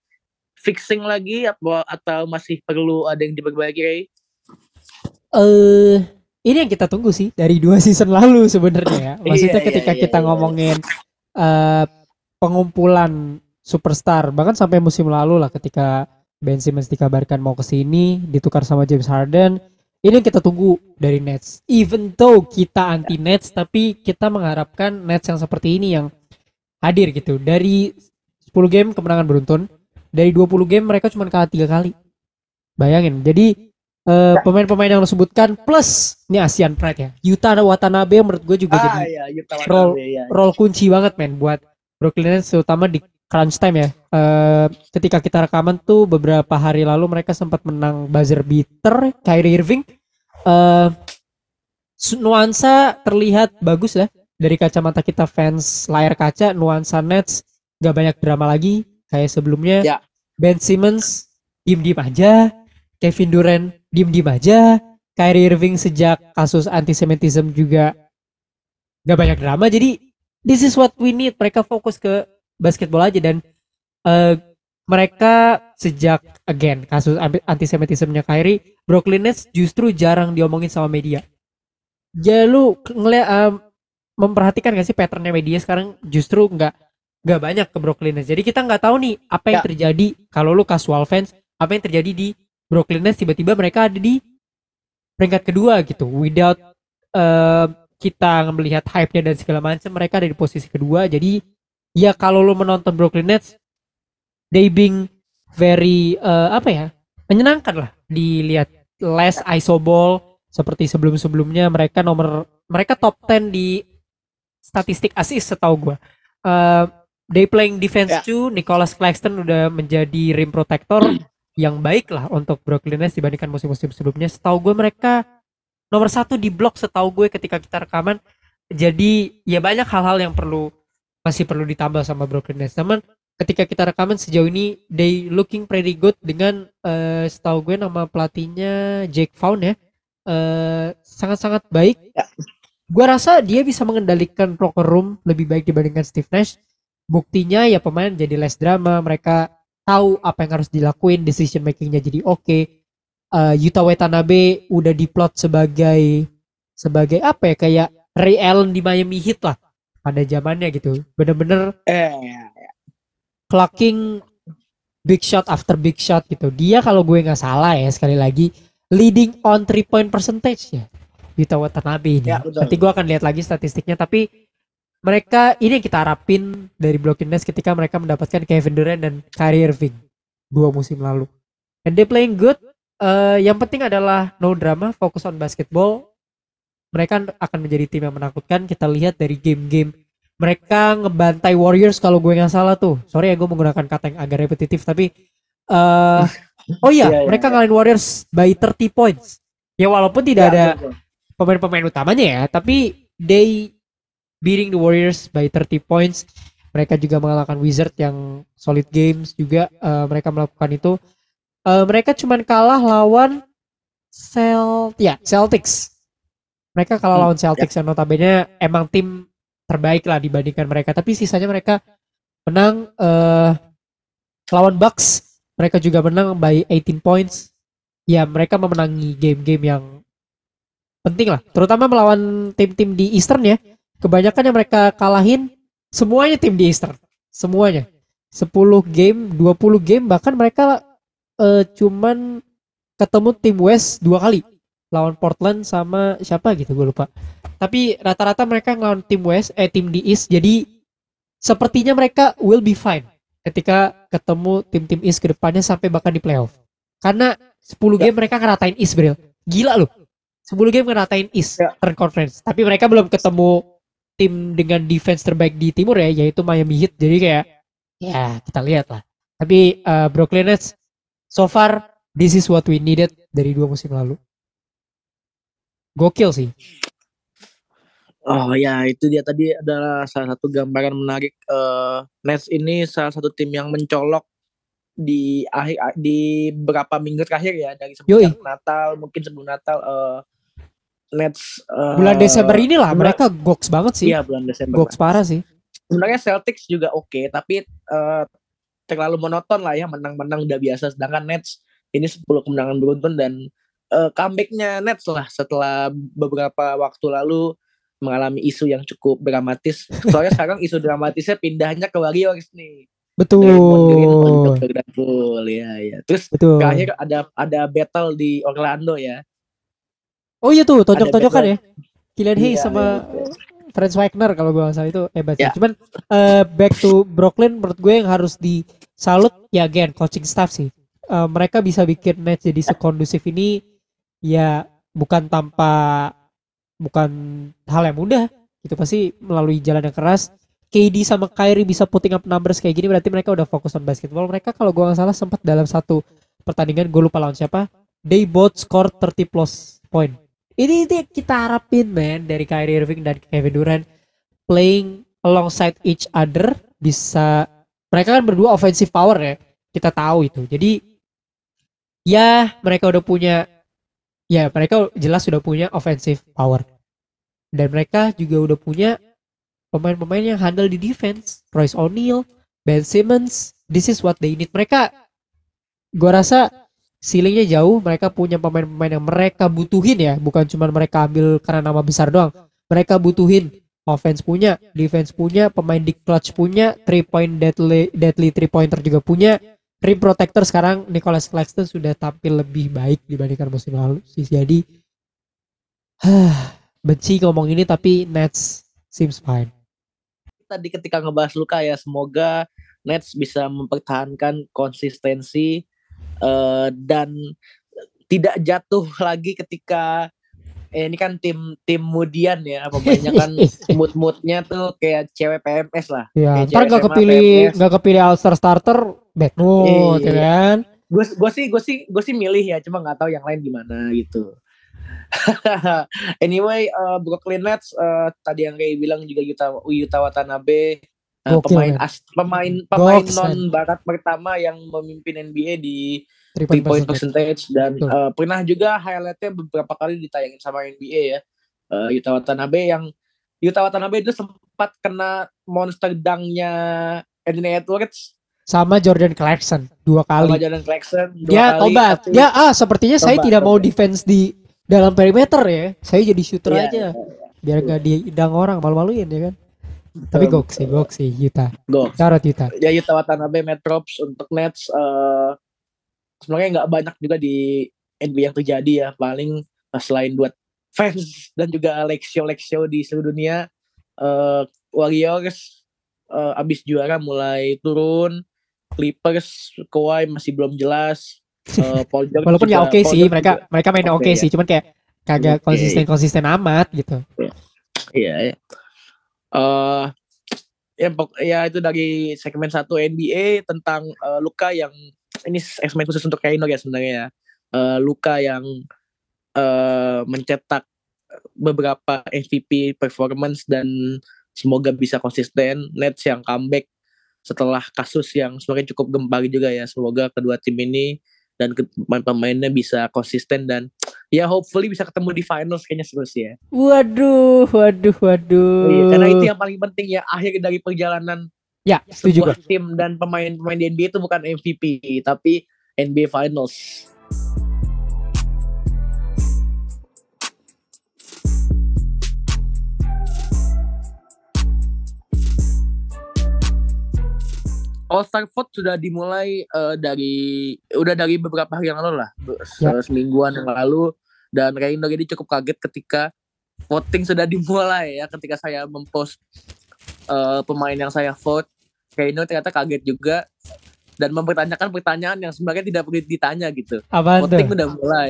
fixing lagi atau atau masih perlu ada yang diperbaiki? Eh uh, ini yang kita tunggu sih dari dua season lalu sebenarnya ya. Maksudnya iya, ketika iya, kita iya, ngomongin uh, pengumpulan superstar, bahkan sampai musim lalu lah ketika Ben Simmons dikabarkan mau ke sini ditukar sama James Harden. Ini yang kita tunggu dari Nets. Even though kita anti Nets, tapi kita mengharapkan Nets yang seperti ini yang hadir gitu. Dari 10 game kemenangan beruntun, dari 20 game mereka cuma kalah tiga kali. Bayangin. Jadi pemain eh, pemain-pemain yang lo sebutkan plus ini Asian Pride ya. Yuta Watanabe yang menurut gue juga ah, jadi iya, role iya. role kunci banget men buat Brooklyn Nets terutama di crunch time ya. Uh, ketika kita rekaman tuh beberapa hari lalu mereka sempat menang buzzer beater Kyrie Irving. Uh, nuansa terlihat bagus ya dari kacamata kita fans layar kaca nuansa Nets gak banyak drama lagi kayak sebelumnya. Ya. Ben Simmons diem-diem aja Kevin Durant diem-diem aja. Kyrie Irving sejak kasus antisemitism juga gak banyak drama. Jadi this is what we need. Mereka fokus ke basketball aja dan uh, mereka sejak again kasus antisemitismnya Kyrie, Brooklyn Nets justru jarang diomongin sama media. Jadi lu ngeliat um, memperhatikan gak sih patternnya media sekarang justru nggak nggak banyak ke Brooklyn Nets. Jadi kita nggak tahu nih apa yang ya. terjadi kalau lu casual fans, apa yang terjadi di Brooklyn Nets tiba-tiba mereka ada di peringkat kedua gitu without uh, kita melihat hype-nya dan segala macam mereka ada di posisi kedua jadi ya kalau lo menonton Brooklyn Nets they being very uh, apa ya menyenangkan lah dilihat less iso ball seperti sebelum-sebelumnya mereka nomor mereka top 10 di statistik assist setahu gue uh, they playing defense yeah. too Nicholas Claxton udah menjadi rim protector yang baik lah untuk Brooklyn Nets dibandingkan musim-musim sebelumnya. Setahu gue mereka nomor satu di blok setahu gue ketika kita rekaman. Jadi ya banyak hal-hal yang perlu masih perlu ditambah sama Brooklyn Nets. Namun ketika kita rekaman sejauh ini they looking pretty good dengan uh, setahu gue nama pelatihnya Jake Vaughn ya. Uh, sangat-sangat baik. Ya. Gue rasa dia bisa mengendalikan locker room lebih baik dibandingkan Steve Nash. Buktinya ya pemain jadi less drama, mereka tahu apa yang harus dilakuin, decision makingnya jadi oke. Okay. Uh, Yuta Watanabe udah diplot sebagai sebagai apa ya kayak Ray Allen di Miami Heat lah pada zamannya gitu. Bener-bener eh, clocking big shot after big shot gitu. Dia kalau gue nggak salah ya sekali lagi leading on three point percentage ya. Yuta Watanabe ini. Ya, betul. Nanti gue akan lihat lagi statistiknya tapi mereka ini yang kita harapin dari Brooklyn Nets ketika mereka mendapatkan Kevin Durant dan Kyrie Irving dua musim lalu. And they playing good. Eh, yang penting adalah no drama, fokus on basketball. Mereka akan menjadi tim yang menakutkan. Kita lihat dari game-game mereka ngebantai Warriors kalau gue nggak salah tuh. Sorry ya gue menggunakan kata yang agak repetitif tapi eh oh iya, Iya, iya, mereka ngalahin Warriors by 30 points. Ya walaupun tidak Ya, ada pemain-pemain utamanya ya, tapi they beating the Warriors by 30 points. Mereka juga mengalahkan Wizard yang solid games juga eh, mereka melakukan itu. Eh, mereka cuman kalah lawan Celt ya, Celtics. Mereka kalah Hmm, lawan Celtics yang notabene emang tim terbaik lah dibandingkan mereka, tapi sisanya mereka menang eh lawan Bucks. Mereka juga menang by 18 points. Ya, mereka memenangi game-game yang penting lah, terutama melawan tim-tim di Eastern ya. Kebanyakan yang mereka kalahin semuanya tim di Eastern. Semuanya. 10 game, 20 game bahkan mereka eh, cuman ketemu tim West dua kali lawan Portland sama siapa gitu gue lupa. Tapi rata-rata mereka ngelawan tim West eh tim di East jadi sepertinya mereka will be fine ketika ketemu tim-tim East ke depannya sampai bahkan di playoff. Karena 10 game mereka ngeratain East, Bril. Gila loh. 10 game ngeratain East Ya. turn conference. Tapi mereka belum ketemu tim dengan defense terbaik di timur ya, yaitu Miami Heat. Jadi kayak ya kita lihat lah. Tapi uh, Brooklyn Nets so far this is what we needed dari dua musim lalu. Gokil sih. Oh ya, itu dia tadi adalah salah satu gambaran menarik eh Nets ini salah satu tim yang mencolok di akhir di beberapa minggu terakhir ya dari Yoi. sebelum Natal mungkin sebelum Natal eh Nets eh, Bulan Desember inilah bulan- mereka goks banget sih. Iya bulan Desember. Goks parah sih. Sebenarnya Celtics juga oke, tapi eh, terlalu monoton lah ya menang-menang udah biasa. Sedangkan Nets ini 10 kemenangan beruntun dan eh, comebacknya Nets lah setelah beberapa waktu lalu mengalami isu yang cukup dramatis. Soalnya sekarang isu dramatisnya pindahnya ke Warriors nih. Betul. untuk ke Grand Pool, ya ya. Terus Betul. terakhir ada ada battle di Orlando ya. Oh iya tuh, tonjok-tonjokan background. ya. Kylian Hayes Iya, sama iya. Franz Wagner kalau gue salah itu hebat. Ya. Cuman eh, back to Brooklyn menurut gue yang harus disalut ya again coaching staff sih. Eh, mereka bisa bikin Nets jadi sekondusif ini ya bukan tanpa bukan hal yang mudah gitu pasti melalui jalan yang keras. KD sama Kyrie bisa putting up numbers kayak gini berarti mereka udah fokus on basketball. Mereka kalau gue nggak salah sempat dalam satu pertandingan gue lupa lawan siapa. They both score 30 plus point. Ini ini yang kita harapin man dari Kyrie Irving dan Kevin Durant playing alongside each other bisa mereka kan berdua offensive power ya kita tahu itu jadi ya mereka udah punya ya mereka jelas sudah punya offensive power. Dan mereka juga udah punya pemain-pemain yang handle di defense. Royce O'Neal Ben Simmons this is what they need. Mereka gua rasa ceilingnya jauh mereka punya pemain-pemain yang mereka butuhin ya. Bukan cuma mereka ambil karena nama besar doang. Mereka butuhin offense punya defense punya pemain di clutch punya three point deadly deadly three pointer juga punya rim protector sekarang Nicholas Claxton sudah tampil lebih baik dibandingkan musim lalu. Sih jadi benci ngomong ini tapi Nets seems fine. Tadi ketika ngebahas Luka ya, semoga Nets bisa mempertahankan konsistensi eh, dan tidak jatuh lagi ketika eh, ini kan tim tim mudian ya pemainnya kan mood moodnya tuh kayak cewek PMS lah ya ntar SMA, kepilih PMS. nggak kepilih All Star starter bad mood ya Iya. kan gue gue sih gue sih gue sih milih ya cuma nggak tahu yang lain gimana gitu anyway uh, Brooklyn Nets uh, tadi yang kayak bilang juga Yuta Yuta Watanabe uh, Gokil, pemain man. as, pemain pemain Goks, non barat pertama yang memimpin NBA di three point point percentage. percentage dan Betul. uh, pernah juga highlightnya beberapa kali ditayangin sama NBA ya. Uh, Yuta Watanabe yang Yuta Watanabe itu sempat kena monster dunk-nya Anthony Edwards. Sama Jordan Clarkson dua sama kali Jordan Clarkson dua dia kali, tobat tapi- ya ah sepertinya saya Tobat, tidak mau defense di dalam perimeter ya. Saya jadi shooter Iya, aja. iya. biar nggak diidang orang malu-maluin ya kan Tapi gok sih, gok sih Yuta. Gok. Carot Yuta. Ya Yuta Watanabe, Matt Props untuk Nets. Uh, sebenarnya nggak banyak juga di NBA yang terjadi ya. Paling uh, selain buat fans dan juga Alexio Alexio di seluruh dunia. Uh, Warriors uh, abis juara mulai turun. Clippers, Kawhi masih belum jelas. Uh, Paul George Walaupun ya oke Paul sih, George mereka juga- mereka main oke Oke, ya. sih, cuman kayak kagak konsisten-konsisten amat gitu. Iya, ya. Eh ya, pok- ya itu dari segmen satu NBA tentang eh, Luka yang ini segmen khusus untuk Kaino ya sebenarnya ya. Eh, Luka yang eh mencetak beberapa MVP performance dan semoga bisa konsisten. Nets yang comeback setelah kasus yang sebenarnya cukup gempar juga ya. Semoga kedua tim ini dan pemain-pemainnya bisa konsisten dan ya hopefully bisa ketemu di finals kayaknya seru sih ya. Waduh, waduh, waduh. Iya, karena itu yang paling penting ya akhir dari perjalanan Ya, setuju sebuah tim dan pemain-pemain di NBA itu bukan MVP tapi NBA Finals. All Star Vote sudah dimulai eh, dari udah dari beberapa hari yang lalu lah, se- Ya. semingguan yang lalu dan Reino jadi cukup kaget ketika voting sudah dimulai ya ketika saya mempost eh, pemain yang saya vote Reino ternyata kaget juga dan mempertanyakan pertanyaan yang sebenarnya tidak perlu ditanya gitu. Apaan Voting tuh? udah mulai.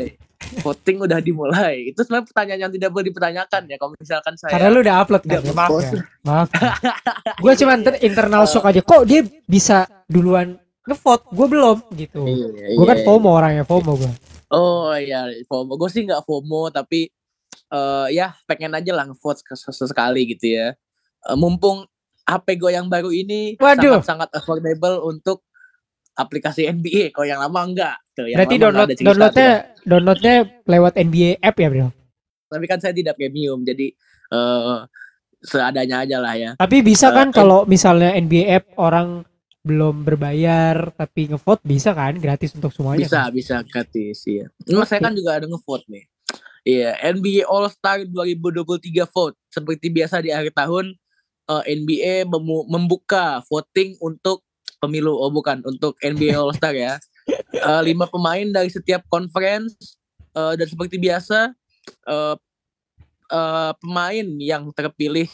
Voting udah dimulai. Itu sebenarnya pertanyaan yang tidak perlu dipertanyakan ya kalau misalkan saya Karena lu udah upload kan? Nggak Ya, maaf ya. Maaf. gue cuma ter- internal shock aja. Kok dia bisa duluan ngevote? Gue belum gitu. Iya, Gue kan iya. FOMO orangnya FOMO gue. Oh iya, FOMO. Gue sih nggak FOMO, tapi eh ya pengen aja lah nge-vote ses- sesekali gitu ya. Eh, mumpung HP gue yang baru ini Waduh. sangat-sangat affordable untuk aplikasi NBA. Kalau yang lama enggak. Tuh, yang Berarti lama download downloadnya tuh. downloadnya lewat NBA app ya bro. Tapi kan saya tidak premium, jadi eh seadanya aja lah ya. Tapi bisa Eh, kan eh. kalau misalnya NBA app orang belum berbayar tapi ngevote bisa kan gratis untuk semuanya. Bisa, kan? bisa gratis ya. Nah, saya kan juga ada nge-vote nih. Iya, NBA All Star 2023 vote. Seperti biasa di akhir tahun eh, NBA membuka voting untuk pemilu. Oh bukan, untuk NBA All Star ya. Eh, lima pemain dari setiap conference eh, dan seperti biasa eh, eh, pemain yang terpilih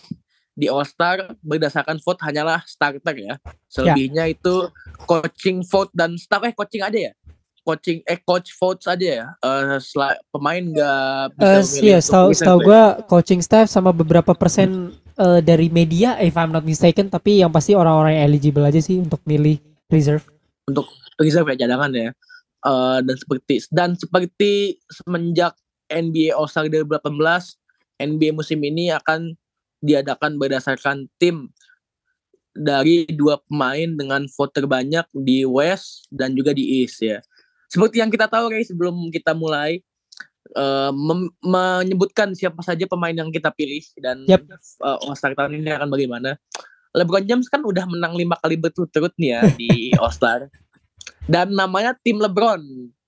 di All Star berdasarkan vote hanyalah starter ya. Selebihnya itu coaching vote dan staff eh coaching aja ya. Coaching eh coach votes aja ya. Eh sela- pemain nggak bisa Eh memilih iya, ya. gue coaching staff sama beberapa persen eh, dari media, if I'm not mistaken, tapi yang pasti orang-orang yang eligible aja sih untuk milih reserve. reserve ya cadangan ya. Eh, dan seperti dan seperti semenjak NBA All Star 2018, NBA musim ini akan diadakan berdasarkan tim dari dua pemain dengan vote terbanyak di West dan juga di East ya. Seperti yang kita tahu guys sebelum kita mulai eh, menyebutkan siapa saja pemain yang kita pilih dan Yap. eh, All Star tahun ini akan bagaimana. LeBron James kan udah menang lima kali berturut-turut nih ya di All Star dan namanya tim LeBron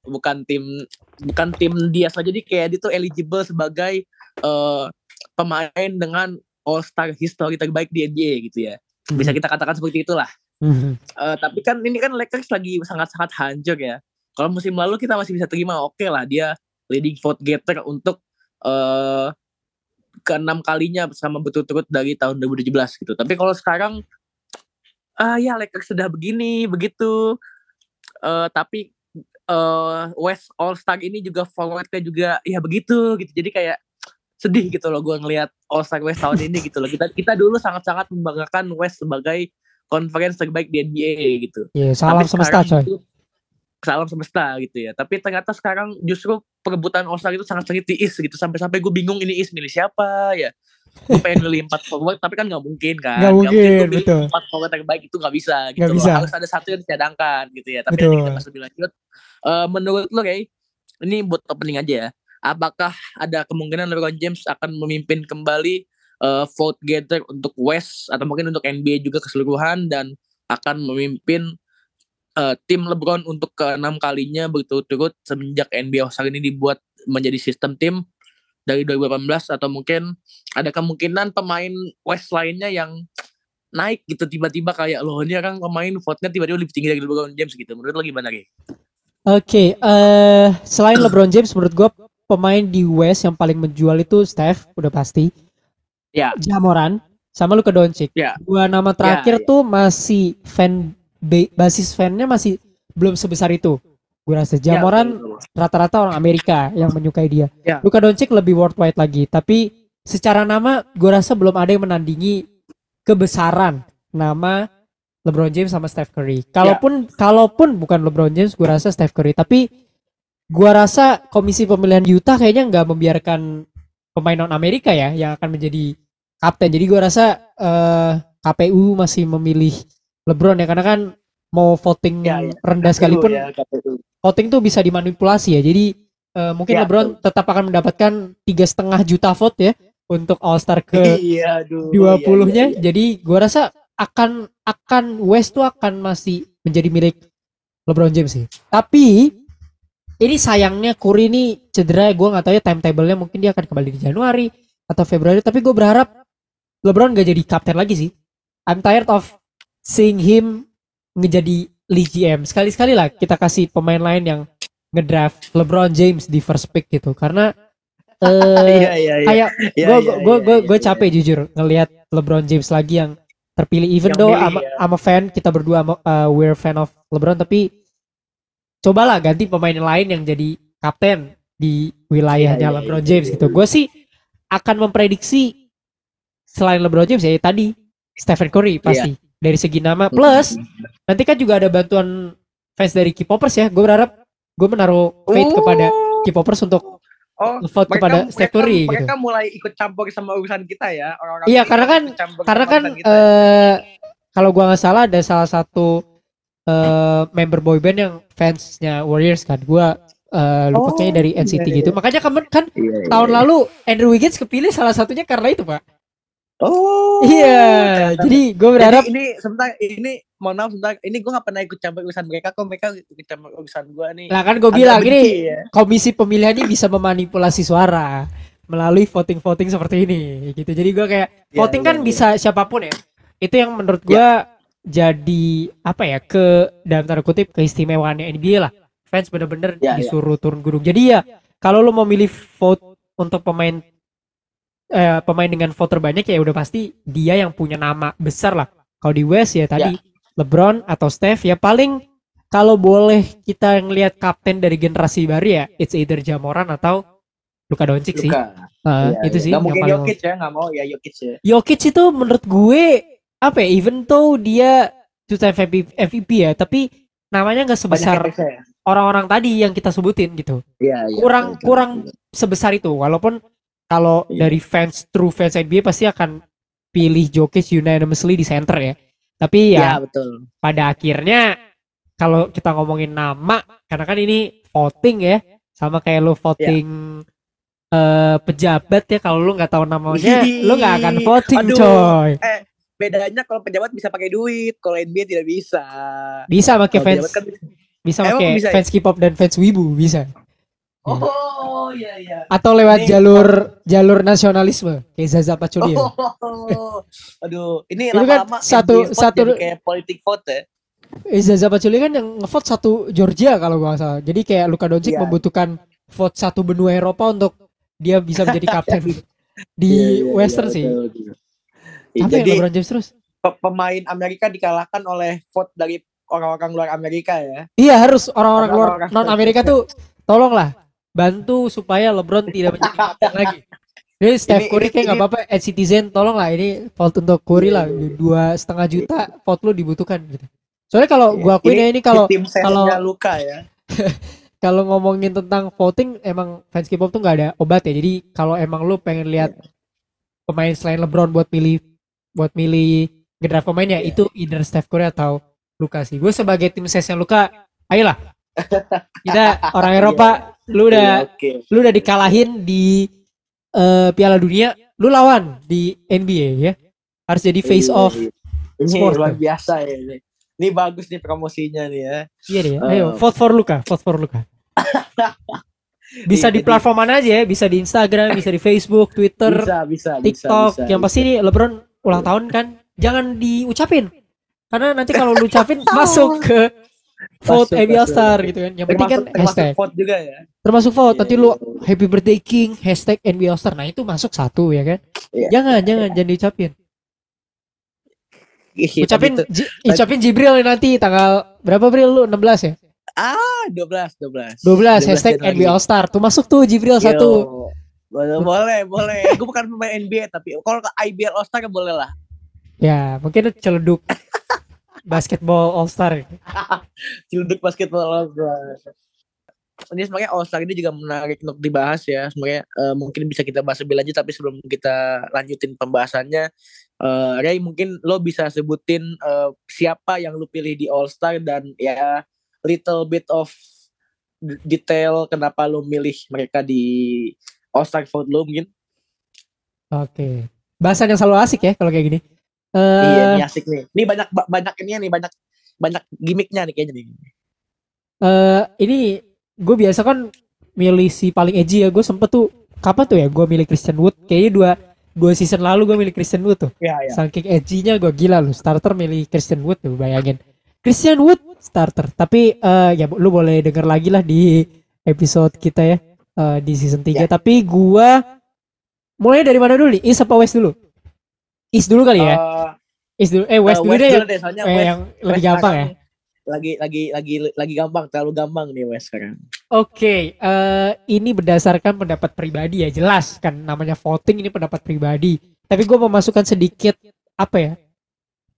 bukan tim bukan tim dia saja jadi kayak dia tuh eligible sebagai eh, pemain dengan All Star history terbaik di NBA gitu ya bisa kita katakan seperti itulah Mhm. Eh, tapi kan ini kan Lakers lagi sangat-sangat hancur ya kalau musim lalu kita masih bisa terima oke lah dia leading vote getter untuk eh keenam kalinya bersama berturut-turut dari tahun 2017 gitu. Tapi kalau sekarang ah ya Lakers sudah begini begitu. Eh tapi eh West All Star ini juga forwardnya juga ya begitu gitu. Jadi kayak sedih gitu loh gue ngelihat All Star West tahun ini gitu loh. Kita kita dulu sangat-sangat membanggakan West sebagai conference terbaik di NBA gitu. Iya, salam Tapi semesta coy. itu- salam semesta gitu ya tapi ternyata sekarang justru perebutan All Star itu sangat sengit di East gitu sampai-sampai gue bingung ini East milih siapa ya gue pengen milih empat forward tapi kan nggak mungkin kan Nggak mungkin, gua milih betul. empat forward terbaik itu nggak bisa gitu loh. bisa. harus ada satu yang dicadangkan gitu ya tapi Betul. nanti kita bahas lebih lanjut Eh, menurut lo kayak ini buat opening aja ya apakah ada kemungkinan LeBron James akan memimpin kembali eh, vote gather untuk West atau mungkin untuk NBA juga keseluruhan dan akan memimpin eh, tim LeBron untuk keenam kalinya berturut-turut semenjak NBA All Star ini dibuat menjadi sistem tim dari 2018 atau mungkin ada kemungkinan pemain West lainnya yang naik gitu tiba-tiba kayak loh ini kan pemain vote-nya tiba-tiba lebih tinggi dari LeBron James gitu. Menurut lo gimana, Ki? Oke, okay, uh, selain LeBron James menurut gue pemain di West yang paling menjual itu Steph udah pasti. Ya. Jamoran sama Luka Doncic. Ya. Dua nama terakhir ya, ya. tuh masih fan basis fannya masih belum sebesar itu. Gue rasa ya, Jamoran rata-rata orang Amerika yang menyukai dia. Ya. Luka Doncic lebih worldwide lagi, tapi secara nama gue rasa belum ada yang menandingi kebesaran nama LeBron James sama Steph Curry. Kalaupun yeah. kalaupun bukan LeBron James, gue rasa Steph Curry. Tapi gue rasa komisi pemilihan Utah kayaknya nggak membiarkan pemain non Amerika ya yang akan menjadi kapten. Jadi gue rasa uh, eh, KPU masih memilih LeBron ya karena kan mau voting ya, ya. rendah KPU, sekalipun ya, voting tuh bisa dimanipulasi ya. Jadi uh, mungkin ya, LeBron betul. tetap akan mendapatkan tiga setengah juta vote ya untuk All Star ke iya, dua puluhnya. Iya, iya, iya. Jadi gue rasa akan akan West tuh akan masih menjadi milik LeBron James sih. Tapi ini sayangnya Curry ini cedera gue nggak tahu ya timetable-nya mungkin dia akan kembali di Januari atau Februari tapi gue berharap LeBron gak jadi kapten lagi sih. I'm tired of seeing him ngejadi lead GM. Sekali-sekali lah kita kasih pemain lain yang ngedraft LeBron James di first pick gitu karena iya, iya, iya. kayak gue gue gue gue capek jujur ngelihat LeBron James lagi yang terpilih even yang though I'm, ya. I'm a fan kita berdua uh, we're fan of LeBron tapi cobalah ganti pemain lain yang jadi kapten di wilayahnya yeah, iya, LeBron yeah, James yeah, gitu. Yeah. Gue sih akan memprediksi selain LeBron James ya tadi Stephen Curry iya. pasti yeah. Dari segi nama plus nanti kan juga ada bantuan fans dari K-popers ya. Gue berharap gue menaruh faith oh. kepada K-popers untuk Oh, vote kepada Steph Curry mereka, gitu. Mereka mulai ikut campur sama urusan kita ya. Orang-orang iya, karena kan karena kan eh kalau gua nggak salah ada salah satu uh, member boyband yang fansnya Warriors kan. Gua uh, lupa oh, kayaknya dari NCT iya, gitu. Iya. Makanya kan kan iya, iya, tahun iya. lalu Andrew Wiggins kepilih salah satunya karena itu, Pak. Oh. Iya, jadi gue berharap jadi ini sebentar ini mohon maaf sebentar ini gue gak pernah ikut campur urusan mereka kok mereka ikut campur urusan gue nih nah kan gue bilang ini ya. komisi pemilihan ini bisa memanipulasi suara melalui voting voting seperti ini gitu jadi gue kayak ya, voting ya, kan ya. bisa siapa pun ya itu yang menurut gue ya. jadi apa ya ke dalam tanda kutip keistimewaannya NBA lah fans bener-bener ya. disuruh ya. turun gunung jadi ya kalau lo mau milih vote untuk pemain eh, pemain dengan voter banyak ya udah pasti dia yang punya nama besar lah kalau di West ya tadi ya. LeBron atau Steph ya paling kalau boleh kita ngelihat kapten dari generasi baru ya it's either Jamoran atau Luka Doncic Luka. sih. Uh, iya, itu iya. sih. Gak mungkin Jokic ya, gak mau ya Jokic ya. Jokic itu menurut gue apa ya, even though dia two time MVP ya, tapi namanya nggak sebesar ya? orang-orang tadi yang kita sebutin gitu. Iya, iya, kurang iya, kurang sebesar itu. Walaupun kalau iya. dari fans true fans NBA pasti akan pilih Jokic unanimously di center ya. Tapi ya, ya betul. pada akhirnya kalau kita ngomongin nama, karena kan ini voting ya, sama kayak lo voting ya. uh, pejabat ya, kalau lo nggak tahu namanya, lo nggak akan voting, Aduh, coy. Eh, bedanya kalau pejabat bisa pakai duit, kalau NBA tidak bisa. Bisa pakai fans, kan, bisa pakai ya? fans K-pop dan fans Wibu bisa. Oh iya iya. Atau lewat ini, jalur jalur nasionalisme kayak Zaza Pachulia. Oh, aduh, ini, ini kan satu satu kayak politik vote ya. Eh, Zaza Pachulia kan yang ngevote satu Georgia kalau gak salah. Jadi kayak Luka Doncic yeah. membutuhkan vote satu benua Eropa untuk dia bisa menjadi kapten di yeah, yeah, Western yeah, sih. Tapi Jadi, LeBron James terus. Pemain Amerika dikalahkan oleh vote dari orang-orang luar Amerika ya. Iya harus orang-orang luar non Amerika tuh tolonglah bantu supaya LeBron tidak menjadi kapten lagi. Jadi Steph Curry kayak nggak apa-apa, Ed Citizen tolong lah ini vote untuk Curry lah dua setengah juta vote lu dibutuhkan gitu. Soalnya kalau iya, gua akuin ya ini kalau kalau luka ya. kalau ngomongin tentang voting emang fans K-pop tuh nggak ada obat ya. Jadi kalau emang lu pengen lihat yeah. pemain selain LeBron buat milih buat milih ngedraft pemainnya yeah. itu either Steph Curry atau Luka sih. Gue sebagai tim sesnya Luka, ayolah kita orang Eropa. Lu udah yeah, okay. lu udah dikalahin di uh, Piala Dunia, lu lawan di NBA ya. Harus jadi face yeah, off. Yeah. Ini sport, luar biasa ya ini. Ini bagus nih promosinya nih ya. Iya. Ayo, uh, vote for Luka, vote for Luka. Bisa Iya, di platform mana aja ya? Bisa di Instagram, bisa di Facebook, Twitter, bisa bisa TikTok. bisa, bisa, yang pasti bisa. nih LeBron ulang tahun kan, jangan diucapin. Karena nanti kalau lu ucapin masuk ke vote Masuk, masuk. Star gitu kan. Yang penting kan termasuk, termasuk hashtag. vote juga ya Termasuk vote. Nanti Iya, lu iya. Happy Birthday King, hashtag NBA All Star. Nah itu masuk satu ya kan. Iya. Jangan, jangan, jangan diucapin. Ucapin, tuh- Ji- ucapin Jibril nanti tanggal berapa Bril lu? 16 ya? ah 12 12 12, hashtag Januari. NBA All Star. Tuh masuk tuh Jibril Yo, satu. boleh boleh boleh gue bukan pemain NBA tapi kalau ke IBL All Star boleh lah Ya, mungkin celeduk basketball All Star. Ciluduk basketball All Star ini sebenarnya All Star ini juga menarik untuk dibahas ya sebenarnya eh, mungkin bisa kita bahas lebih lanjut tapi sebelum kita lanjutin pembahasannya eh Ray mungkin lo bisa sebutin eh, siapa yang lo pilih di All Star dan ya little bit of detail kenapa lo milih mereka di All Star vote lo mungkin Oke. Bahasan yang selalu asik ya kalau kayak gini. Iya Eh ini asik nih ini banyak ba- banyak ini nih banyak banyak gimmicknya nih kayaknya nih eh, ini gue biasa kan milih si paling edgy ya. Gue sempet tuh kapan tuh ya gue milih Christian Wood. Kayaknya dua dua season lalu gue milih Christian Wood tuh. ya ya Saking edgy-nya gue gila lu. Starter milih Christian Wood tuh bayangin. Christian Wood starter. Tapi eh, ya lu boleh denger lagi lah di episode kita ya eh, di season 3. Ya. Tapi gua mulai dari mana dulu nih? East apa West dulu? East dulu kali ya. Eh, East dulu. Eh West eh, dulu deh yang, deh soalnya eh, West yang lebih West gampang ya. lagi lagi lagi lagi gampang terlalu gampang nih West sekarang Oke, eh, ini berdasarkan pendapat pribadi ya jelas kan namanya voting ini pendapat pribadi. Tapi gue memasukkan sedikit apa ya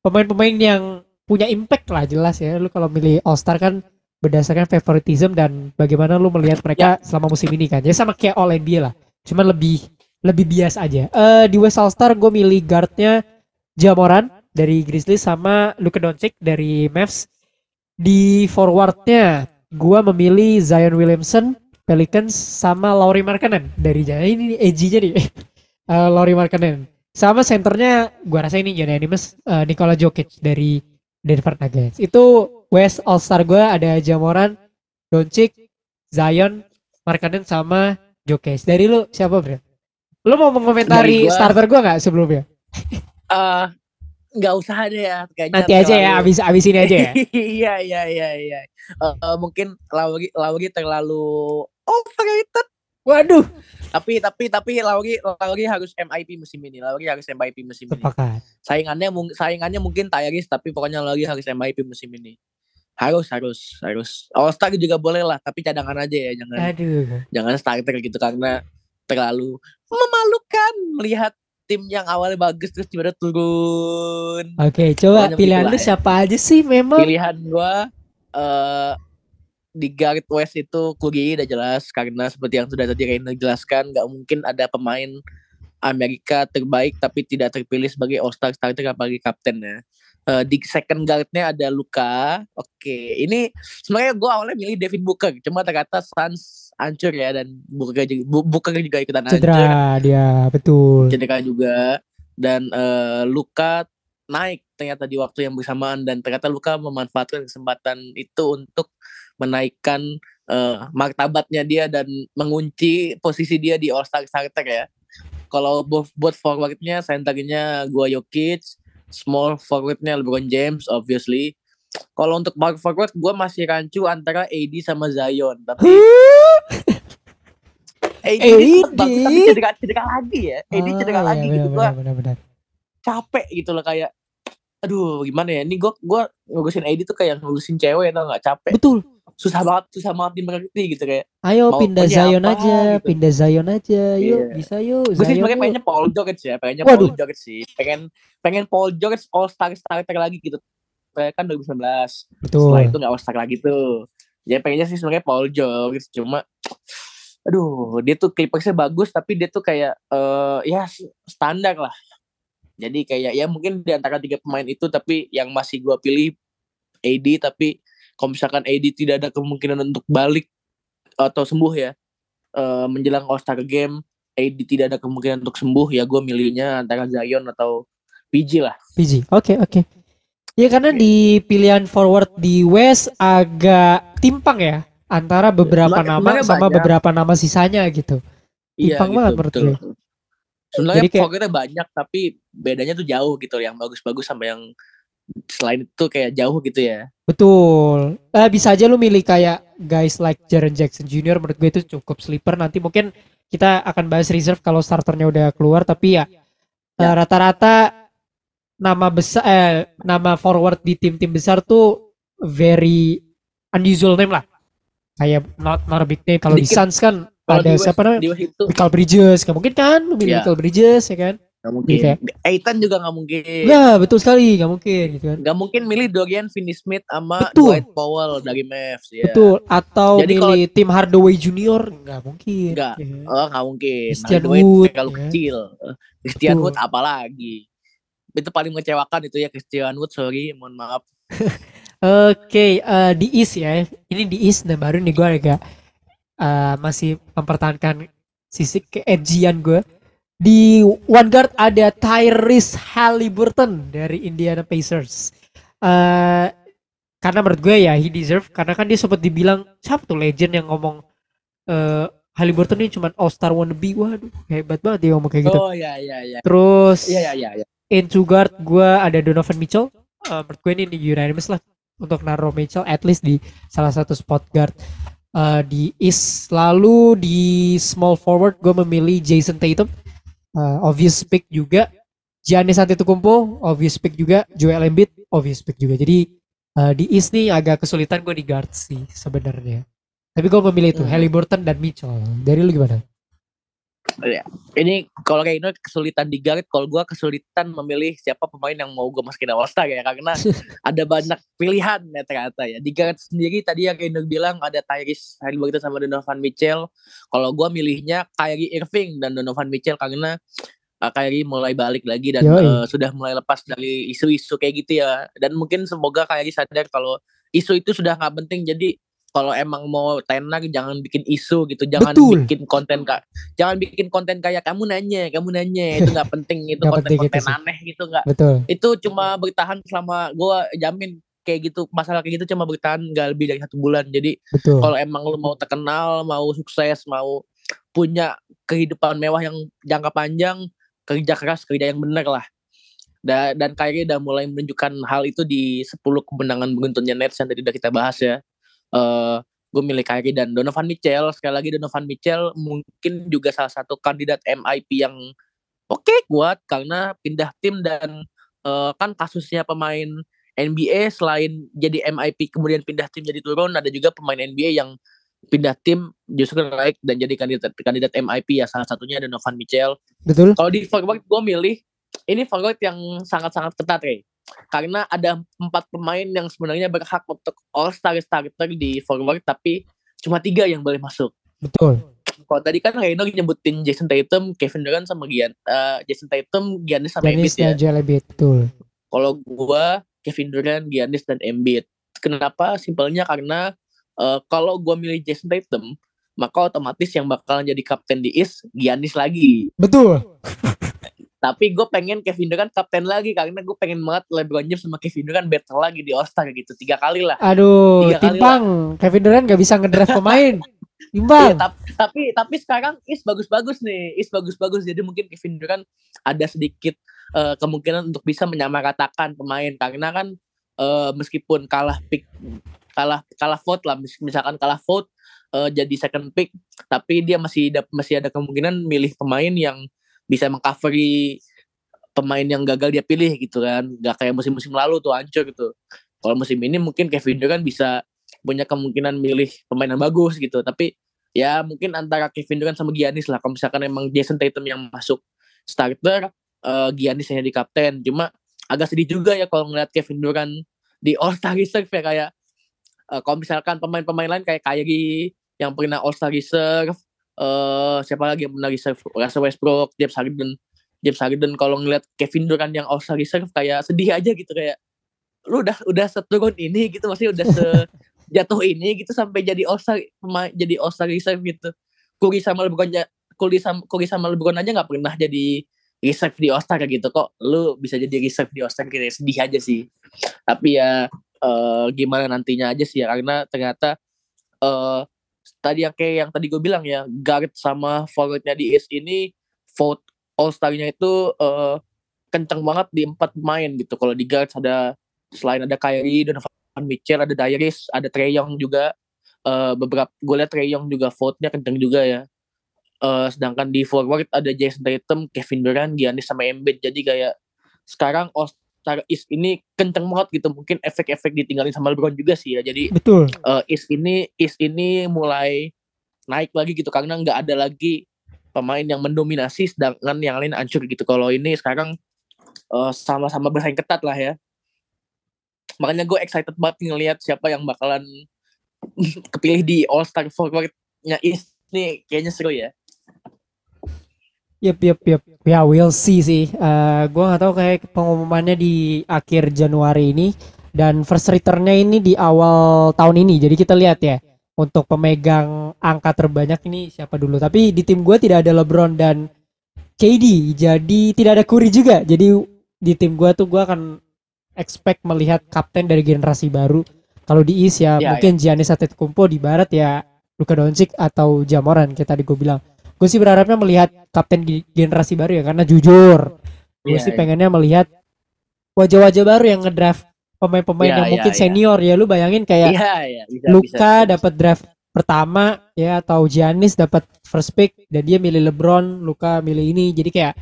pemain-pemain yang punya impact lah jelas ya. Lu kalau milih All Star kan berdasarkan favoritism dan bagaimana lu melihat mereka selama musim ini kan. Ya sama kayak All NBA lah. Cuman lebih lebih bias aja. Eh di West All Star gue milih guardnya Jamoran dari Grizzlies sama Luka Doncic dari Mavs. Di forwardnya gua memilih Zion Williamson Pelicans sama Laurie Markkanen dari ini edgy-nya nih Eh, Laurie Markkanen sama senternya gua rasa ini unanimous eh, Nikola Jokic dari Denver Nuggets itu West All Star gua ada Jamoran Doncic Zion Markkanen sama Jokic dari lu siapa bro? Lu mau mengomentari gua- starter gua nggak sebelumnya? eh nggak usah deh ya kayaknya Nanti aja ya abis abis ini aja ya. iya iya iya iya Eh, eh, mungkin Lauri Lauri terlalu overrated Waduh, tapi tapi tapi Lauri Lauri harus MIP musim ini Lauri harus MIP musim ini sepakat. saingannya mung- saingannya mungkin Tyrese tapi pokoknya Lauri harus MIP musim ini harus harus harus All Star juga boleh lah tapi cadangan aja ya jangan Aduh. jangan starter gitu karena terlalu memalukan melihat tim yang awalnya bagus terus tiba-tiba turun Oke, coba Pokoknya pilihan lu siapa aja sih memang? pilihan gua eh di guard West itu Curry udah jelas karena seperti yang sudah tadi Reina jelaskan nggak mungkin ada pemain Amerika terbaik tapi tidak terpilih sebagai All Star starter apalagi kapten ya. Eh, di second guardnya ada Luka. Oke, ini sebenarnya gua awalnya milih Devin Booker, cuma ternyata Suns hancur ya dan Booker juga, Bu- Booker juga ikutan hancur Cedera dia, betul. cedera juga dan eh, Luka naik ternyata di waktu yang bersamaan dan ternyata Luka memanfaatkan kesempatan itu untuk menaikkan eh, martabatnya dia dan mengunci posisi dia di All Star starter ya. Kalau buat forwardnya centernya gua Jokic, small forwardnya LeBron James obviously. Kalau untuk power forward gua masih rancu antara AD sama Zion tapi Ini AD? bagus tapi cedera cedera lagi ya. AD cedera Ah, lagi iya, gitu gua benar. capek gitu loh kayak aduh gimana ya ini gue gue ngurusin AD tuh kayak ngurusin cewek tau nggak capek Betul. susah banget susah banget dimengerti gitu kayak Ayo pindah Zion apa aja, gitu. pindah Zion aja. Yuk, Iya. bisa yuk. gue sih sebenarnya pengennya Paul George ya pengennya Waduh. Paul George sih pengen pengen Paul George All Star starter lagi gitu kayak kan 2019 Betul. setelah itu nggak All Star lagi tuh ya pengennya sih sebenarnya Paul George cuma aduh dia tuh Clippersnya bagus tapi dia tuh kayak eh ya standar lah jadi kayak ya mungkin di antara tiga pemain itu tapi yang masih gua pilih AD tapi kalau misalkan AD tidak ada kemungkinan untuk balik atau sembuh ya eh, menjelang All Star Game AD tidak ada kemungkinan untuk sembuh ya gue milihnya antara Zion atau PG lah PG. Oke, oke. Ya karena di pilihan forward di West agak timpang ya. Antara beberapa Sebenarnya- nama sama banyak. beberapa nama sisanya gitu. Iya Timpang gitu, banget menurut betul. gue. Sebenarnya Jadi kayak- banyak tapi bedanya tuh jauh gitu yang bagus-bagus sama yang selain itu kayak jauh gitu ya. Betul. Eh, bisa aja lu milih kayak guys like Jaren Jackson Jr. menurut gue itu cukup sleeper. Nanti mungkin kita akan bahas reserve kalau starternya udah keluar. Tapi ya, Ya. eh, rata-rata nama besar, eh, nama forward di tim-tim besar tuh very unusual name lah. Kayak not, not a big name. Kalau di. Suns kan Kalau ada di West- siapa namanya? Michael Bridges. Gak mungkin kan lu milih Ya. Michael Bridges ya kan? nggak mungkin. kayak- Aitan juga nggak mungkin. Enggak, betul sekali. Gak mungkin gitu kan. Nggak mungkin milih Dorian Finney-Smith sama Betul. Dwight Powell dari Mavs ya. Betul. Atau Jadi kalau- milih tim Hardaway Junior. Nggak mungkin. Nggak. Ya. Oh nggak mungkin. Christian Hardaway Wood, terlalu ya. kecil. Christian Betul. Wood apalagi. Itu paling mengecewakan itu ya Christian Wood sorry mohon maaf. Oke, eh, di East ya. Ini di East dan baru nih gue agak eh, masih mempertahankan sisi keedgian gue. Di one guard ada Tyrese Halliburton dari Indiana Pacers. Eh karena menurut gue ya he deserve karena kan dia sempat dibilang siapa tuh legend yang ngomong eh Halliburton ini cuma all star wannabe. Waduh, hebat banget dia ngomong kayak gitu. Oh ya ya ya. Terus Iya ya ya ya. in two guard gue ada Donovan Mitchell Eh, menurut gue ini unanimous lah untuk naruh Mitchell at least di salah satu spot guard Eh, di East. Lalu di small forward gue memilih Jason Tatum. Eh, obvious pick juga. Giannis Antetokounmpo obvious pick juga. Joel Embiid obvious pick juga. Jadi eh, di East nih agak kesulitan gue di guard sih sebenarnya. Tapi gue memilih itu Hmm. Halliburton dan Mitchell. Dari lu gimana Ini kalau kayak ini kesulitan di guard, kalau gua kesulitan memilih siapa pemain yang mau gue masukin All Star ya karena ada banyak pilihan ya ternyata ya. Di guard sendiri tadi yang Reino bilang ada Tyrese Halliburton sama Donovan Mitchell. Kalau gua milihnya Kyrie Irving dan Donovan Mitchell karena uh, Kyrie mulai balik lagi dan Yoi. uh, sudah mulai lepas dari isu-isu kayak gitu ya. Dan mungkin semoga Kyrie sadar kalau isu itu sudah nggak penting. Jadi kalau emang mau tenar jangan bikin isu gitu, jangan Betul. bikin konten kak, jangan bikin konten kayak kamu nanya, kamu nanya itu nggak penting itu konten-konten gitu sih. aneh gitu nggak. Itu cuma bertahan selama gua jamin kayak gitu masalah kayak gitu cuma bertahan nggak lebih dari satu bulan. Jadi kalau emang lu mau terkenal, mau sukses, mau punya kehidupan mewah yang jangka panjang, kerja keras, kerja yang benar lah. Dan, dan Kyrie udah mulai menunjukkan hal itu di 10 kemenangan beruntunnya Nets yang tadi udah kita bahas ya. Eh gue milih Kyrie dan Donovan Mitchell. Sekali lagi Donovan Mitchell mungkin juga salah satu kandidat MIP yang oke kuat karena pindah tim dan eh, kan kasusnya pemain NBA selain jadi MIP kemudian pindah tim jadi turun ada juga pemain NBA yang pindah tim justru naik dan jadi kandidat kandidat MIP ya salah satunya ada Donovan Mitchell. betul Kalau di forward gue milih ini forward yang sangat-sangat ketat ya. Karena ada empat pemain yang sebenarnya berhak untuk all star starter di forward tapi cuma tiga yang boleh masuk. betul Kalau tadi kan Reino nyebutin Jason Tatum, Kevin Durant sama Gian, eh, Jason Tatum, Giannis sama Embiid Giannis ya. dan Joel Embiid betul Kalau gua Kevin Durant, Giannis dan Embiid. Kenapa? Simpelnya karena eh, kalau gua milih Jason Tatum, maka otomatis yang bakalan jadi kapten di East Giannis lagi. betul Tapi gue pengen Kevin Durant kapten lagi karena gue pengen banget LeBron James sama Kevin Durant battle lagi di All Star gitu tiga kali lah. Aduh, Tiga kali timpang. Kevin Durant gak bisa ngedraft pemain. Timpang. Iya, tapi, tapi tapi sekarang East bagus-bagus nih, East bagus-bagus jadi mungkin Kevin Durant ada sedikit eh, kemungkinan untuk bisa menyamaratakan pemain karena kan eh, meskipun kalah pick kalah kalah vote lah mis- misalkan kalah vote eh, jadi second pick tapi dia masih ada masih ada kemungkinan milih pemain yang bisa mengcoveri pemain yang gagal dia pilih gitu kan. Gak kayak musim-musim lalu tuh hancur gitu. Kalau musim ini mungkin Kevin Durant bisa punya kemungkinan milih pemain yang bagus gitu. Tapi ya mungkin antara Kevin Durant sama Giannis lah. Kalau misalkan emang Jason Tatum yang masuk starter eh Giannis yang jadi kapten. Cuma agak sedih juga ya kalau ngeliat Kevin Durant di All Star Reserve ya kayak eh, kalau misalkan pemain-pemain lain kayak Kyrie yang pernah All Star Reserve eh siapa lagi yang pernah reserve Russell Westbrook James Harden. James Harden kalau ngeliat Kevin Durant yang All Reserve kayak sedih aja gitu kayak lu udah udah seturun ini gitu. Maksudnya udah se jatuh ini gitu sampai jadi All jadi All Reserve gitu. Curry sama LeBron Curry sama Curry sama LeBron aja nggak pernah jadi reserve di All gitu. Kok lu bisa jadi reserve di All kayak sedih aja sih. Tapi ya eh, gimana nantinya aja sih ya karena ternyata uh, tadi yang kayak yang tadi gue bilang ya guard sama forwardnya di East ini vote All Star-nya itu uh, kenceng banget di empat pemain gitu. Kalau di guard ada selain ada Kyrie, Donovan Mitchell, ada Darius, ada Trey Young juga. Uh, beberapa gue lihat Trey Young juga vote-nya kenceng juga ya. Uh, sedangkan di forward ada Jason Tatum, Kevin Durant, Giannis sama Embiid. Jadi kayak sekarang All Star East ini kenceng banget gitu. Mungkin efek-efek ditinggalin sama LeBron juga sih ya. Jadi betul. Uh, East ini East ini mulai naik lagi gitu karena nggak ada lagi pemain yang mendominasi sedangkan yang lain hancur gitu. Kalau ini sekarang uh, sama-sama bersaing ketat lah ya. Makanya gue excited banget ngelihat siapa yang bakalan kepilih di All Star Forward-nya East nih kayaknya seru ya. Yep, yep, yep. Ya, we'll see sih. Uh, gue gak tahu kayak pengumumannya di akhir Januari ini dan first returnnya ini di awal tahun ini. Jadi kita lihat ya untuk pemegang angka terbanyak ini siapa dulu. Tapi di tim gue tidak ada LeBron dan KD, jadi tidak ada Curry juga. Jadi di tim gue tuh gue akan expect melihat kapten dari generasi baru. Kalau di East ya, ya mungkin ya. Giannis Antetokounmpo di Barat ya Luka Doncic atau Jamoran kayak tadi gue bilang. Gue sih berharapnya melihat kapten generasi baru ya karena jujur gue ya, sih ya. pengennya melihat wajah-wajah baru yang ngedraft pemain-pemain ya, yang ya, mungkin ya. senior ya lu bayangin kayak ya, ya. Bisa, Luka dapat draft pertama ya atau Giannis dapat first pick dan dia milih LeBron, Luka milih ini jadi kayak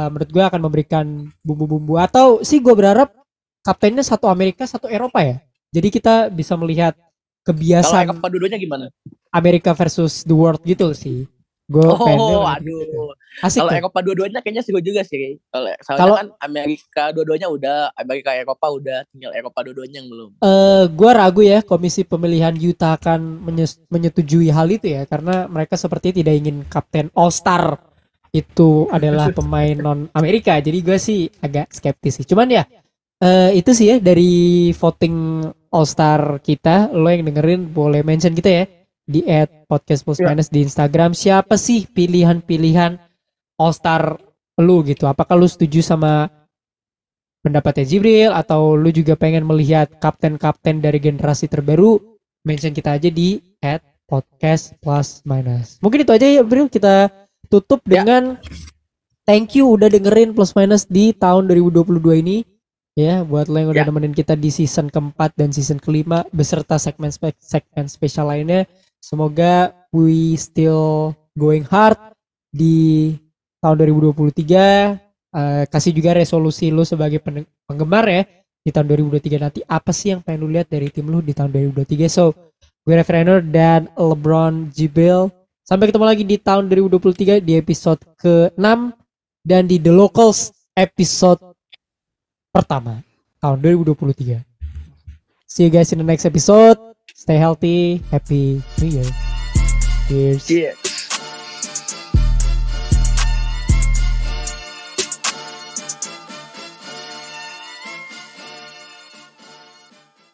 uh, menurut gue akan memberikan bumbu-bumbu atau sih gue berharap kaptennya satu Amerika satu Eropa ya jadi kita bisa melihat kebiasaan kalau gimana Amerika versus the world gitu sih Gue oh, aduh. Asik kalau Eropa dua-duanya kayaknya sih gue juga sih. Kalau kan Amerika dua-duanya udah, Amerika Eropa udah, tinggal Eropa dua-duanya yang belum. Eh, uh, gue ragu ya komisi pemilihan Utah akan menyetujui hal itu ya, karena mereka seperti tidak ingin kapten All Star itu adalah pemain non Amerika. Jadi gue sih agak skeptis sih. Cuman ya, uh, itu sih ya dari voting All Star kita, lo yang dengerin boleh mention kita ya di at podcast plus ya. minus di Instagram. Siapa sih pilihan-pilihan All Star lu gitu? Apakah lu setuju sama pendapatnya Jibril? Atau lu juga pengen melihat kapten-kapten dari generasi terbaru? Mention kita aja di at podcast plus minus mungkin itu aja ya Jibril kita tutup ya. dengan thank you udah dengerin plus minus di tahun 2022 ini. Ya buat lo yang udah ya. nemenin kita di season keempat dan season kelima beserta segmen spe segmen spesial lainnya Semoga we still going hard di tahun 2023. Uh, eh, kasih juga resolusi lu sebagai penggemar ya di tahun 2023 nanti apa sih yang pengen lu lihat dari tim lu di tahun 2023. So, gue Refrainer dan LeBron Jibril. Sampai ketemu lagi di tahun 2023 di episode ke-6 dan di The Locals episode pertama tahun 2023. See you guys in the next episode. Stay healthy. Happy New Year. Cheers. Cheers.